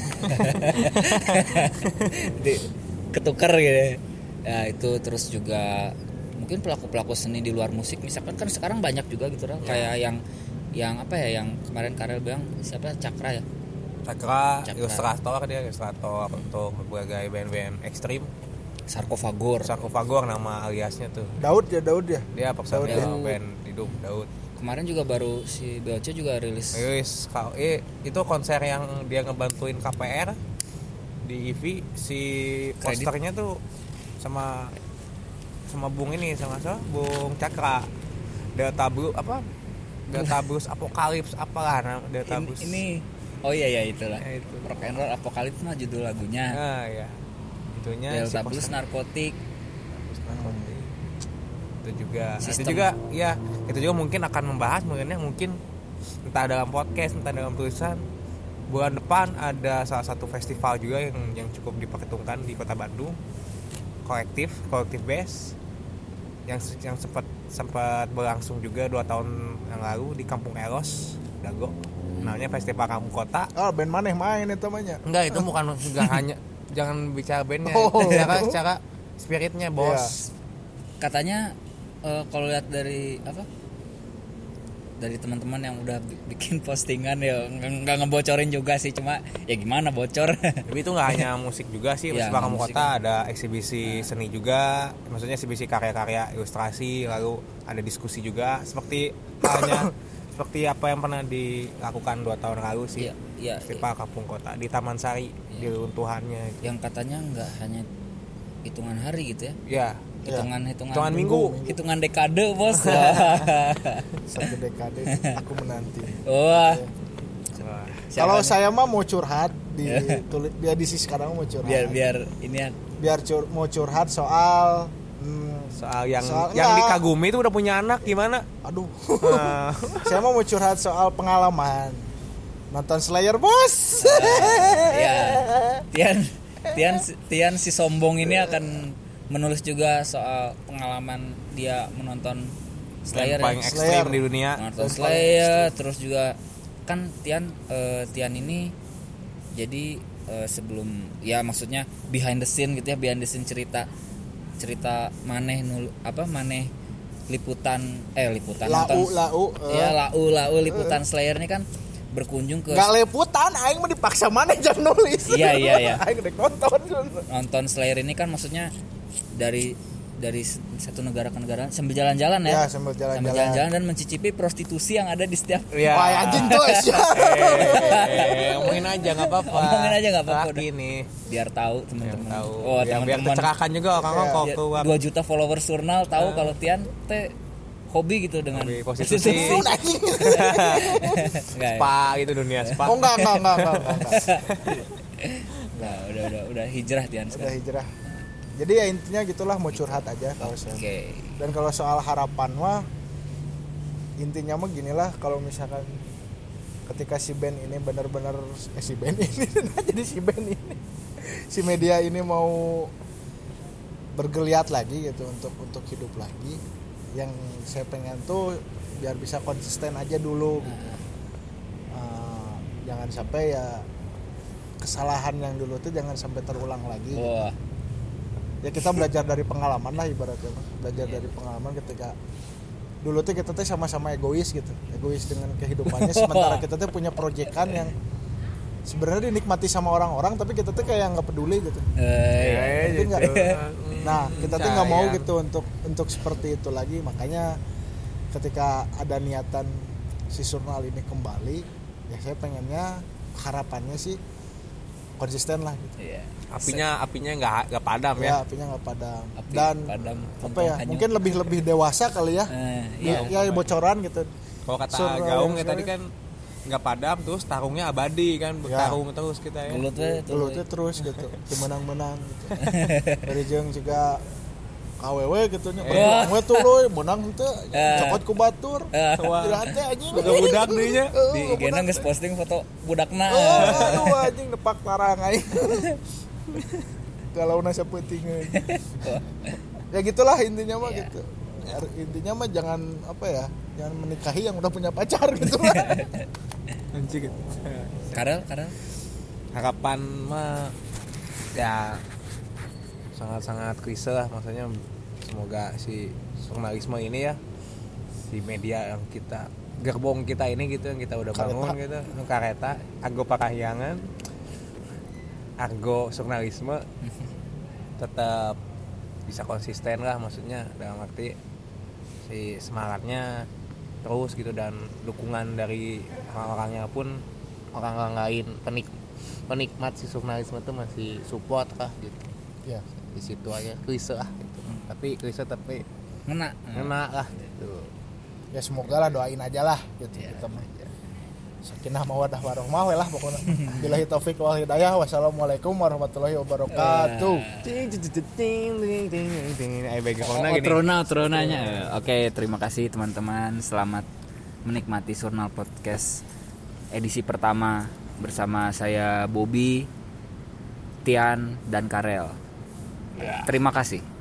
Di, ketuker gitu ya. Itu terus juga mungkin pelaku pelaku seni di luar musik misalkan kan sekarang banyak juga gitu lah kayak yang yang apa ya yang kemarin Karel bilang siapa? Cakra ya Cakra, Cakra. ilustrator dia ilustrator untuk berbagai band-band ekstrim. Sarkofagor Sarkofagor nama aliasnya tuh. Daud ya Daud ya? Dia personil Daud. band hidup Daud. Kemarin juga baru si BOC juga rilis. Yus, kau eh, itu konser yang dia ngebantuin KPR di IV si Kredit. posternya tuh sama sama Bung ini sama siapa? Bung Cakra Delta Blue apa? Delta Blues Apokalips apalah nama Delta ini, Blues. ini oh iya ya itulah. Ya, itu. rock and roll apokalips mah judul lagunya. Nah ya itunya Delta si Blues narkotik. Blues narkotik. itu juga. Nah, itu Sistem. juga ya itu juga mungkin akan membahas mungkinnya mungkin entah dalam podcast entah dalam tulisan. Bulan depan ada salah satu festival juga yang yang cukup diperhitungkan di kota Bandung. Kolektif kolektif base. Yang yang sempat sempat berlangsung juga dua tahun yang lalu di Kampung Eros Dago namanya festival kampung kota. Oh band maneh main itu namanya. Enggak itu bukan enggak hanya jangan bicara bandnya. Oh. secara secara spiritnya bos. Katanya eh, kalau lihat dari apa? Dari teman-teman yang udah bi- bikin postingan ya nggak ngebocorin juga sih. Cuma ya gimana bocor? Tapi itu nggak hanya musik juga sih, Iya, Festival Kamu Kota ada eksibisi seni juga, maksudnya eksibisi karya-karya ilustrasi, lalu ada diskusi juga, seperti halnya seperti apa yang pernah dilakukan dua tahun lalu sih, Iya, iya, Festival Kampung Kota di Taman Sari, di runtuhannya. yang katanya nggak hanya hitungan hari gitu ya? Ya, hitungan hitungan Hitungan minggu. hitungan dekade bos. Satu dekade aku menanti. Wah. Wah, kalau siapa saya mah mau curhat di tulis dia di sisi sekarang mau curhat. Biar biar ini ya. Biar cur- mau curhat soal soal yang Soal- yang enggak. dikagumi itu udah punya anak gimana? aduh Nah, saya mau mau curhat soal pengalaman nonton Slayer bos ya Tian Tian Tian si sombong ini akan menulis juga soal pengalaman dia menonton Slayer yang paling ya. ekstrim Slayer. di dunia. Nonton Dan Slayer terus juga kan Tian eh, Tian ini jadi eh, sebelum ya maksudnya behind the scene gitu ya behind the scene cerita cerita maneh nul apa maneh liputan eh liputan lau nonton lau eh. ya lau lau liputan Slayer ini kan berkunjung ke nggak leputan aing mah dipaksa mana jam nulis Iya, iya, iya. aing udah nonton nonton Slayer ini kan maksudnya dari dari satu negara ke negara sambil jalan-jalan ya, Ya, sambil jalan-jalan. jalan-jalan dan mencicipi prostitusi yang ada di setiap Ya. wah anjing tuh ya ngomongin aja nggak apa-apa. Ngomongin aja nggak apa-apa, nih. biar tahu teman-teman tahu. oh Ya, biar teman-teman tercerahkan juga orang Iya. kok Ya, keluar. 2 juta followers jurnal tahu kalau Tian teh hobi gitu dengan Hobi prostitusi. Ya? Spa gitu dunia spa. oh enggak enggak enggak enggak, enggak. Nah, udah udah udah hijrah Tian udah sekarang. hijrah jadi ya intinya gitulah mau curhat aja kalau saya dan kalau soal harapan mah intinya mah gini lah kalau misalkan ketika si band ini benar-benar eh, si band ini jadi si band ini si media ini mau bergeliat lagi gitu untuk untuk hidup lagi yang saya pengen tuh biar bisa konsisten aja dulu gitu. Eh, jangan sampai ya kesalahan yang dulu tuh jangan sampai terulang lagi wah ya kita belajar dari pengalaman lah ibaratnya Mas. belajar dari pengalaman ketika dulu tuh kita tuh sama-sama egois gitu egois dengan kehidupannya sementara kita tuh punya proyekan yang sebenarnya dinikmati sama orang-orang tapi kita tuh kayak nggak peduli gitu Eh, iya. Nggak? gitu. nah kita tuh nggak mau gitu untuk untuk seperti itu lagi makanya ketika ada niatan si Surnal ini kembali ya saya pengennya harapannya sih konsisten lah gitu. Iya. apinya apinya nggak nggak padam ya ya? apinya nggak padam. Api dan padam, apa ya hanyut. mungkin lebih lebih dewasa kali ya. Eh, ya, iya. ya bocoran gitu. Kalau kata Sur- gaung ya tadi kan nggak padam terus tarungnya abadi kan bertarung terus kita ya. Gelut we, tuh. dulu tuh terus gitu menang-menang gitu. Dari juga KWW gitu nya we tuh loy menang teu Eh. cokot ku batur. Tidak teh anjing. Budak deui nya. Eh, di Gena teh. geus posting foto budakna. Aduh anjing nepak tarang aing kalau nasa penting ya gitulah intinya mah Iya. gitu. Ya, intinya mah jangan apa ya jangan menikahi yang udah punya pacar gitu lah anjing. Karel Karel? Harapan mah ya sangat-sangat klise lah maksudnya semoga si jurnalisme ini ya si media yang kita gerbong kita ini gitu yang kita udah bangun Kareta. gitu nu kareta argo pakahyangan argo jurnalisme tetap bisa konsisten lah maksudnya dalam arti si semangatnya terus gitu dan dukungan dari orang-orangnya pun orang-orang lain penik penikmat si jurnalisme itu masih support lah gitu ya di situ aja. Klise lah gitu. Hmm. tapi klise tapi ngena. Ngena lah gitu. Ya semoga lah doain aja lah gitu yeah. kita mah. Sakinah mawadah warahmah lah pokoknya. Bila taufik wal hidayah. Wassalamualaikum warahmatullahi wabarakatuh. Ting ting ting ting ayo ting eh, oh, gini? trona tronanya. Oke terima kasih teman-teman. Selamat menikmati surnal podcast edisi pertama bersama saya Bobby Tian dan Karel. Terima kasih.